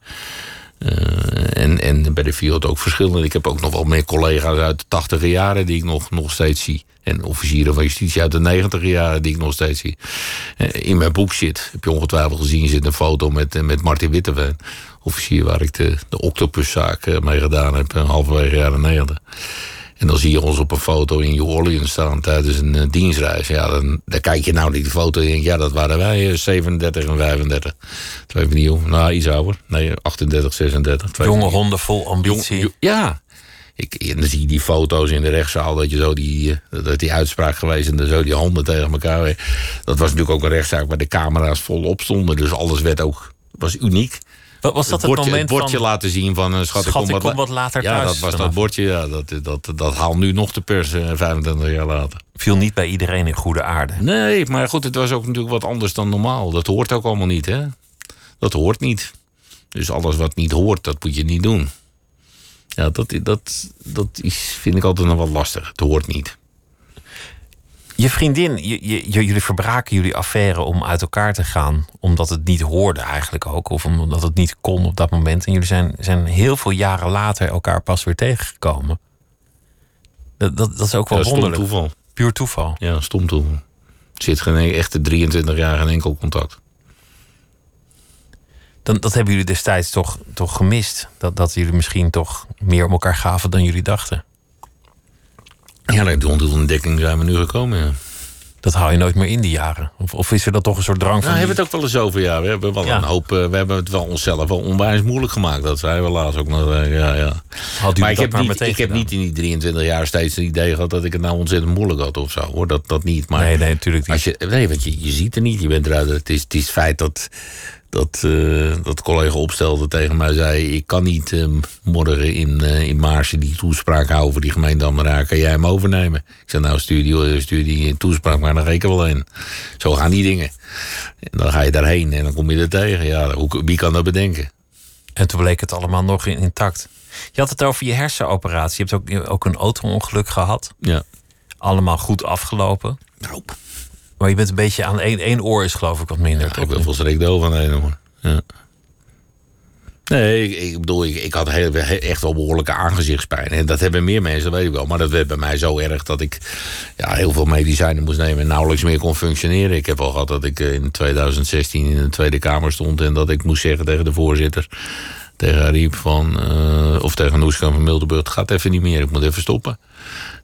Eh, en, en bij de Fiat ook verschillende. Ik heb ook nog wel meer collega's uit de tachtiger jaren die ik nog, nog steeds zie. En officieren van justitie uit de negentiger jaren die ik nog steeds zie. Eh, in mijn boek zit, heb je ongetwijfeld gezien, zit een foto met, met Martin Witteveen. Officier waar ik de, de octopuszaak mee gedaan heb, halverwege jaren negentig. En dan zie je ons op een foto in New Orleans staan tijdens een eh, dienstreis. Ja, dan, dan kijk je nou naar die foto en denk je, ja, dat waren wij, eh, 37 en 35. Twee van die jongen, nou iets ouder. Nee, 38, 36. Twee Jonge honden vol ambitie. Jong- ja. Ik, en dan zie je die foto's in de rechtszaal dat je zo die, eh, dat die uitspraak geweest en dan zo die handen tegen elkaar. Dat was natuurlijk ook een rechtszaak waar de camera's volop stonden. Dus alles werd ook, was uniek. Wat was dat het, bordje, moment het bordje van... laten zien van eh, schat, ik Schat, kom, ik wat, kom wat later Ja, thuis dat was vanaf. dat bordje. Ja, dat, dat, dat haalt nu nog de pers eh, 25 jaar later. viel niet bij iedereen in goede aarde. Nee, maar goed, het was ook natuurlijk wat anders dan normaal. Dat hoort ook allemaal niet, hè? Dat hoort niet. Dus alles wat niet hoort, dat moet je niet doen. Ja, dat, dat, dat is, vind ik altijd nog wel lastig. Het hoort niet. Je vriendin, je, je, jullie verbraken jullie affaire om uit elkaar te gaan. Omdat het niet hoorde eigenlijk ook. Of omdat het niet kon op dat moment. En jullie zijn, zijn heel veel jaren later elkaar pas weer tegengekomen. Dat, dat, dat is ook wel Ja, stom wonderlijk. toeval. Puur toeval. Ja, stom toeval. Er zit geen e- echte 23 jaar geen enkel contact. Dan, dat hebben jullie destijds toch, toch gemist. Dat, dat jullie misschien toch meer om elkaar gaven dan jullie dachten. Ja, naar die ontdekking zijn we nu gekomen, ja. Dat haal je nooit meer in die jaren. Of, of is er dan toch een soort drang van... Nou, we die- hebben het ook wel eens over, ja. We hebben wel Ja. een hoop... eh, we hebben het wel onszelf wel onwijs moeilijk gemaakt. Dat zeiden we laatst ook nog. eh, Ja, ja. Had u Maar ik dat heb, maar niet, ik heb niet in die 23 jaar steeds het idee gehad... dat ik het nou ontzettend moeilijk had of zo, hoor. Dat, dat niet. Maar Nee, nee, natuurlijk niet. Als je, nee, want je, je ziet er niet. Je bent eruit. Het is het, is het feit dat, dat, eh, dat collega opstelde tegen mij zei... ik kan niet eh, morgen in, eh in Maarsen die toespraak houden voor die gemeente Amara. Kan jij hem overnemen? Ik zei, nou stuur die, stuur die toespraak maar, dan ga ik er wel in. Zo gaan die dingen. En dan ga je daarheen en dan kom je er tegen. Ja, hoe, wie kan dat bedenken? En toen bleek het allemaal nog in- intact. Je had het over je hersenoperatie. Je hebt ook, ook een auto-ongeluk gehad. Ja. Allemaal goed afgelopen. Nou, Maar je bent een beetje aan één, één oor is geloof ik wat minder. ik toch? ben volstrekt doof van een hoor. Ja. Nee, ik, ik bedoel, ik, ik had heel, echt wel behoorlijke aangezichtspijn. En dat hebben meer mensen, weet ik wel. Maar dat werd bij mij zo erg dat ik ja, heel veel medicijnen moest nemen... en nauwelijks meer kon functioneren. Ik heb al gehad dat ik eh, in 2016 in de Tweede Kamer stond... en dat ik moest zeggen tegen de voorzitter... tegen Ariep van... eh, of tegen Noeska van Mildenburg... het gaat even niet meer, ik moet even stoppen.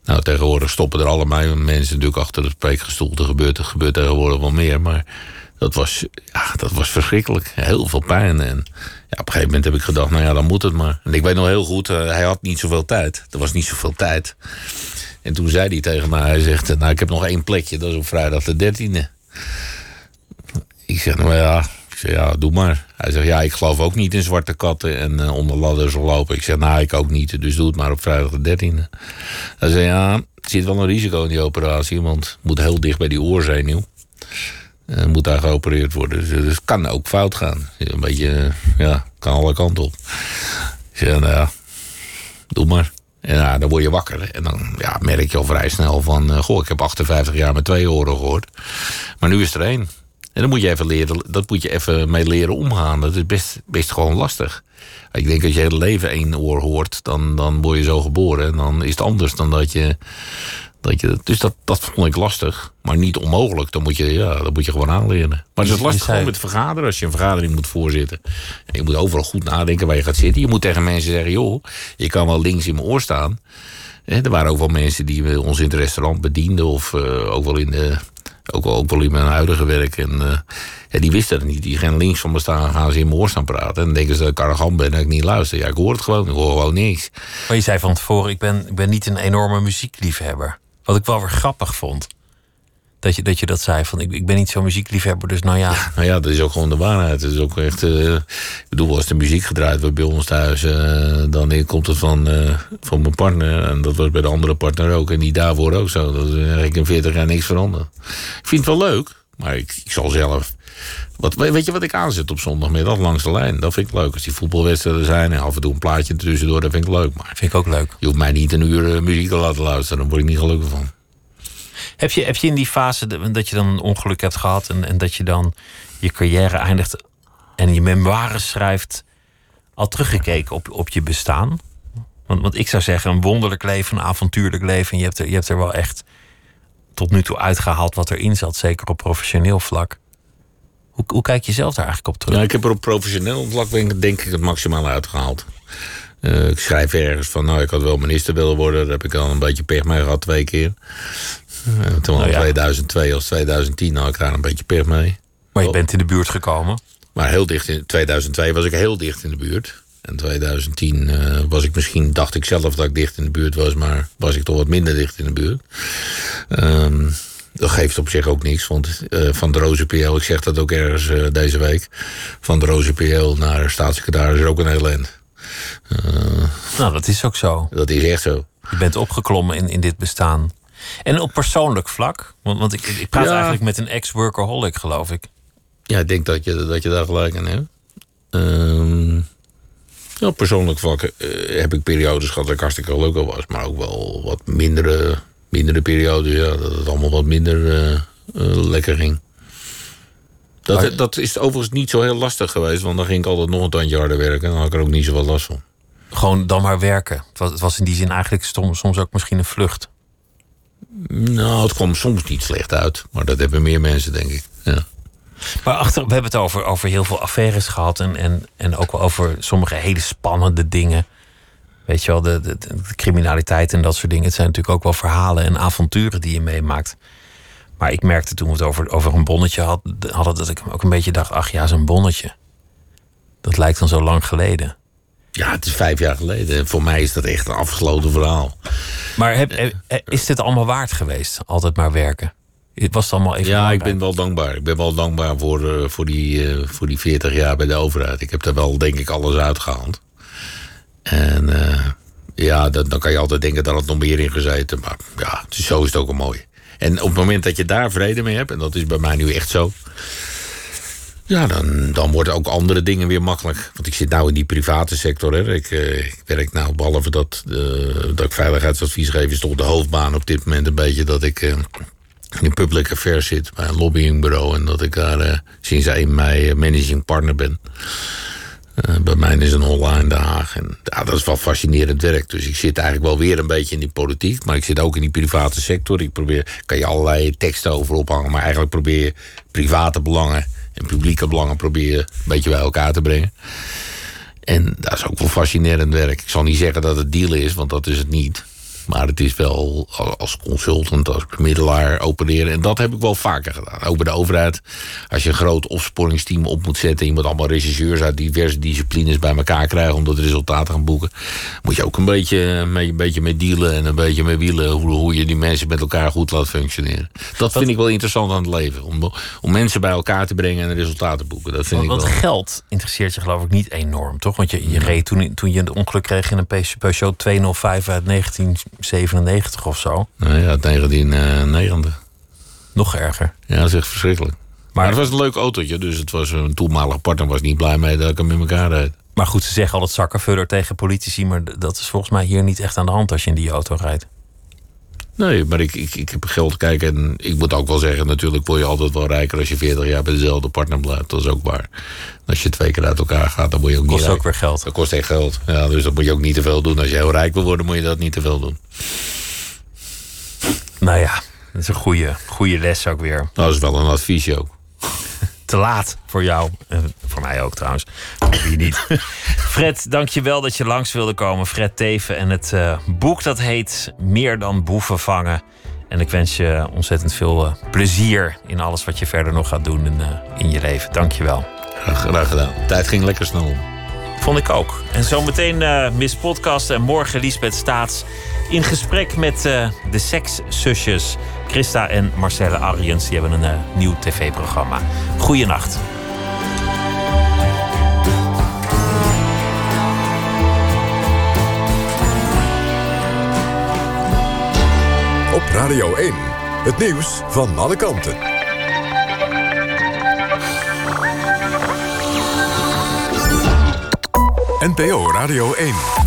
Nou, tegenwoordig stoppen er allemaal mensen natuurlijk achter de spreekgestoelte. Er gebeurt, er gebeurt tegenwoordig wel meer, maar dat was, ja, dat was verschrikkelijk. Heel veel pijn. En ja, op een gegeven moment heb ik gedacht, nou ja, dan moet het maar. En ik weet nog heel goed, eh, hij had niet zoveel tijd. Er was niet zoveel tijd. En toen zei hij tegen mij, hij zegt, nou, ik heb nog één plekje. Dat is op vrijdag de dertiende. Ik zeg, nou ja, ja, doe maar. Hij zegt, ja, ik geloof ook niet in zwarte katten en eh, onder ladders lopen. Ik zeg, nou, ik ook niet, dus doe het maar op vrijdag de dertiende. Hij zei, ja, er zit wel een risico in die operatie, want het moet heel dicht bij die oorzenuw. En moet daar geopereerd worden. Dus, dus het kan ook fout gaan. Een beetje, eh, ja, kan alle kanten op. Ik zeg, nou ja, doe maar. En ja, dan word je wakker. En dan ja, merk je al vrij snel van... eh, goh, ik heb 58 jaar met twee oren gehoord. Maar nu is er één. En dan moet je even leren, dat moet je even mee leren omgaan. Dat is best, best gewoon lastig. Ik denk als je hele leven één oor hoort, dan, dan word je zo geboren. En dan is het anders dan dat je. Dat je dus dat, dat vond ik lastig. Maar niet onmogelijk. Dan moet je, ja, dan moet je gewoon aanleren. Maar het is lastig gewoon met vergaderen. Als je een vergadering moet voorzitten. En je moet overal goed nadenken waar je gaat zitten. Je moet tegen mensen zeggen: joh, je kan wel links in mijn oor staan. Er waren ook wel mensen die ons in het restaurant bedienden. Of eh, ook, wel in de, ook, ook wel in mijn huidige werk. En eh, die wisten het niet. Die gaan links van me staan gaan ze in mijn oor staan praten. En denken ze dat ik arrogant ben en ik niet luister. Ja, ik hoor het gewoon. Ik hoor gewoon niks. Maar je zei van tevoren, ik ben, ik ben niet een enorme muziekliefhebber. Wat ik wel weer grappig vond. Dat je dat, je dat zei van, ik, ik ben niet zo'n muziekliefhebber, dus nou ja. Nou ja, dat is ook gewoon de waarheid. Het is ook echt. eh, ik bedoel, als de muziek gedraaid wordt bij ons thuis, eh, dan komt het van, eh, van mijn partner. En dat was bij de andere partner ook. En die daarvoor ook zo. Dat is eigenlijk in 40 jaar niks veranderd. Ik vind het wel leuk, maar ik, ik zal zelf. Wat, weet je wat ik aanzet op zondagmiddag langs de lijn? Dat vind ik leuk. Als die voetbalwedstrijden zijn en af en toe een plaatje tussendoor, dat vind ik leuk. Maar Vind ik ook leuk. je hoeft mij niet een uur muziek te laten luisteren. Daar word ik niet gelukkig van. Heb je, heb je in die fase dat je dan een ongeluk hebt gehad en, en dat je dan je carrière eindigt en je memoires schrijft, al teruggekeken op, op je bestaan? Want, want ik zou zeggen, een wonderlijk leven, een avontuurlijk leven. En je hebt er, je hebt er wel echt tot nu toe uitgehaald wat erin zat, zeker op professioneel vlak. Hoe, hoe kijk je zelf daar eigenlijk op terug? Ja, ik heb er op professioneel vlak denk, ik- denk ik het maximaal uitgehaald. Eh, ik schrijf ergens van, nou, ik had wel minister willen worden. Daar heb ik al een beetje pech mee gehad, twee keer. Uh, toen Nou ja. 2002 als 2010 had ik daar een beetje pech mee. maar je bent in de buurt gekomen. Maar heel dicht in 2002 was ik heel dicht in de buurt. En 2010 eh, was ik misschien, dacht ik zelf dat ik dicht in de buurt was, maar was ik toch wat minder dicht in de buurt. Ehm, dat geeft op zich ook niks, want eh, van de Roze PL, ik zeg dat ook ergens eh, deze week, van de Roze PL naar staatssecretaris is ook een heel eind. Nou, dat is ook zo. Dat is echt zo. Je bent opgeklommen in, in dit bestaan. En op persoonlijk vlak, want, want ik, ik praat Ja. eigenlijk met een ex-workaholic, geloof ik. Ja, ik denk dat je, dat je daar gelijk aan hebt. Ehm, ja, op persoonlijk vlak eh, heb ik periodes gehad dat ik hartstikke gelukkig was. Maar ook wel wat mindere, mindere periode, ja, dat het allemaal wat minder eh, eh, lekker ging. Dat, Maar- dat is overigens niet zo heel lastig geweest, want dan ging ik altijd nog een tandje harder werken. En dan had ik er ook niet zoveel last van. Gewoon dan maar werken. Het was, het was in die zin eigenlijk soms, soms ook misschien een vlucht. Nou, het kwam soms niet slecht uit, maar dat hebben meer mensen, denk ik. Ja. Maar achter, we hebben het over, over heel veel affaires gehad. En, en, en ook over sommige hele spannende dingen. Weet je wel, de, de, de criminaliteit en dat soort dingen. Het zijn natuurlijk ook wel verhalen en avonturen die je meemaakt. Maar ik merkte toen we het over, over een bonnetje had- hadden, dat ik ook een beetje dacht: ach ja, zo'n bonnetje. Dat lijkt dan zo lang geleden. Ja, het is vijf jaar geleden. En voor mij is dat echt een afgesloten verhaal. Maar heb, heb- is dit allemaal waard geweest? Altijd maar werken. Was het allemaal even Ja, ik ben wel dankbaar. Ik ben wel dankbaar voor, eh, voor, die, eh, voor die 40 jaar bij de overheid. Ik heb daar wel, denk ik, alles uitgehaald. En eh, ja, dan, dan kan je altijd denken dat het nog meer in gezeten. Maar ja, het is- zo is het ook een mooi. En op het moment dat je daar vrede mee hebt, en dat is bij mij nu echt zo. Ja, dan, dan worden ook andere dingen weer makkelijk. Want ik zit nou in die private sector. Hè. Ik, eh, ik werk nou, behalve dat, eh, dat ik veiligheidsadvies geef... is toch de hoofdbaan op dit moment een beetje dat ik... eh, in public affairs zit bij een lobbyingbureau. En dat ik daar sinds 1 mei managing partner ben. Bij mij is een Holla in Haag. En ja, dat is wel fascinerend werk. Dus ik zit eigenlijk wel weer een beetje in die politiek. Maar ik zit ook in die private sector. Ik probeer, kan je allerlei teksten over ophangen. Maar eigenlijk probeer private belangen en publieke belangen probeer je een beetje bij elkaar te brengen. En dat is ook wel fascinerend werk. Ik zal niet zeggen dat het deal is, want dat is het niet. Maar het is wel als consultant, als bemiddelaar opereren. En dat heb ik wel vaker gedaan. Ook bij de overheid. Als je een groot opsporingsteam op moet zetten... en je moet allemaal rechercheurs uit diverse disciplines bij elkaar krijgen... om dat resultaat te gaan boeken... moet je ook een beetje mee, een beetje mee dealen en een beetje mee wielen... Hoe, hoe je die mensen met elkaar goed laat functioneren. Dat vind ik wel interessant aan het leven. Om, om mensen bij elkaar te brengen en een resultaat te boeken. Dat vind Want, ik want wel... geld interesseert je geloof ik niet enorm, toch? Want je, je reed toen, toen je een ongeluk kreeg in een Peugeot 205 uit 1997 of zo. Nou ja, 1990. Nog erger. Ja, dat is echt verschrikkelijk. Maar, Maar- het was een leuk autootje, dus het was een toenmalige partner was niet blij mee dat ik hem in elkaar rijd. Maar goed, ze zeggen altijd zakkenvuller tegen politici, maar dat is volgens mij hier niet echt aan de hand als je in die auto rijdt. Nee, maar ik, ik, ik heb geld kijken en ik moet ook wel zeggen, natuurlijk word je altijd wel rijker als je 40 jaar bij dezelfde partner blijft. Dat is ook waar. Als je twee keer uit elkaar gaat, dan moet je ook Kost niet ook rijk. weer geld. Dat kost echt geld. Ja, dus dat moet je ook niet te veel doen. Als je heel rijk wil worden, moet je dat niet te veel doen. Nou ja, dat is een goede, goede les ook weer. Dat is wel een adviesje ook. Te laat voor jou. En voor mij ook trouwens. Voor Wie niet. [LAUGHS] Fred, dank je wel dat je langs wilde komen. Fred Teven. En het eh, boek dat heet Meer dan boeven vangen. En ik wens je ontzettend veel eh, plezier in alles wat je verder nog gaat doen in, eh, in je leven. Dank je wel. Graag, graag gedaan. De tijd ging lekker snel om. Vond ik ook. En zometeen eh Miss Podcast en morgen Lisbeth Staats in gesprek met eh, de sekszusjes Christa en Marcelle Ariens. Die hebben een eh, nieuw tv-programma. Goeienacht. Op Radio 1. Het nieuws van alle kanten. NPO Radio 1.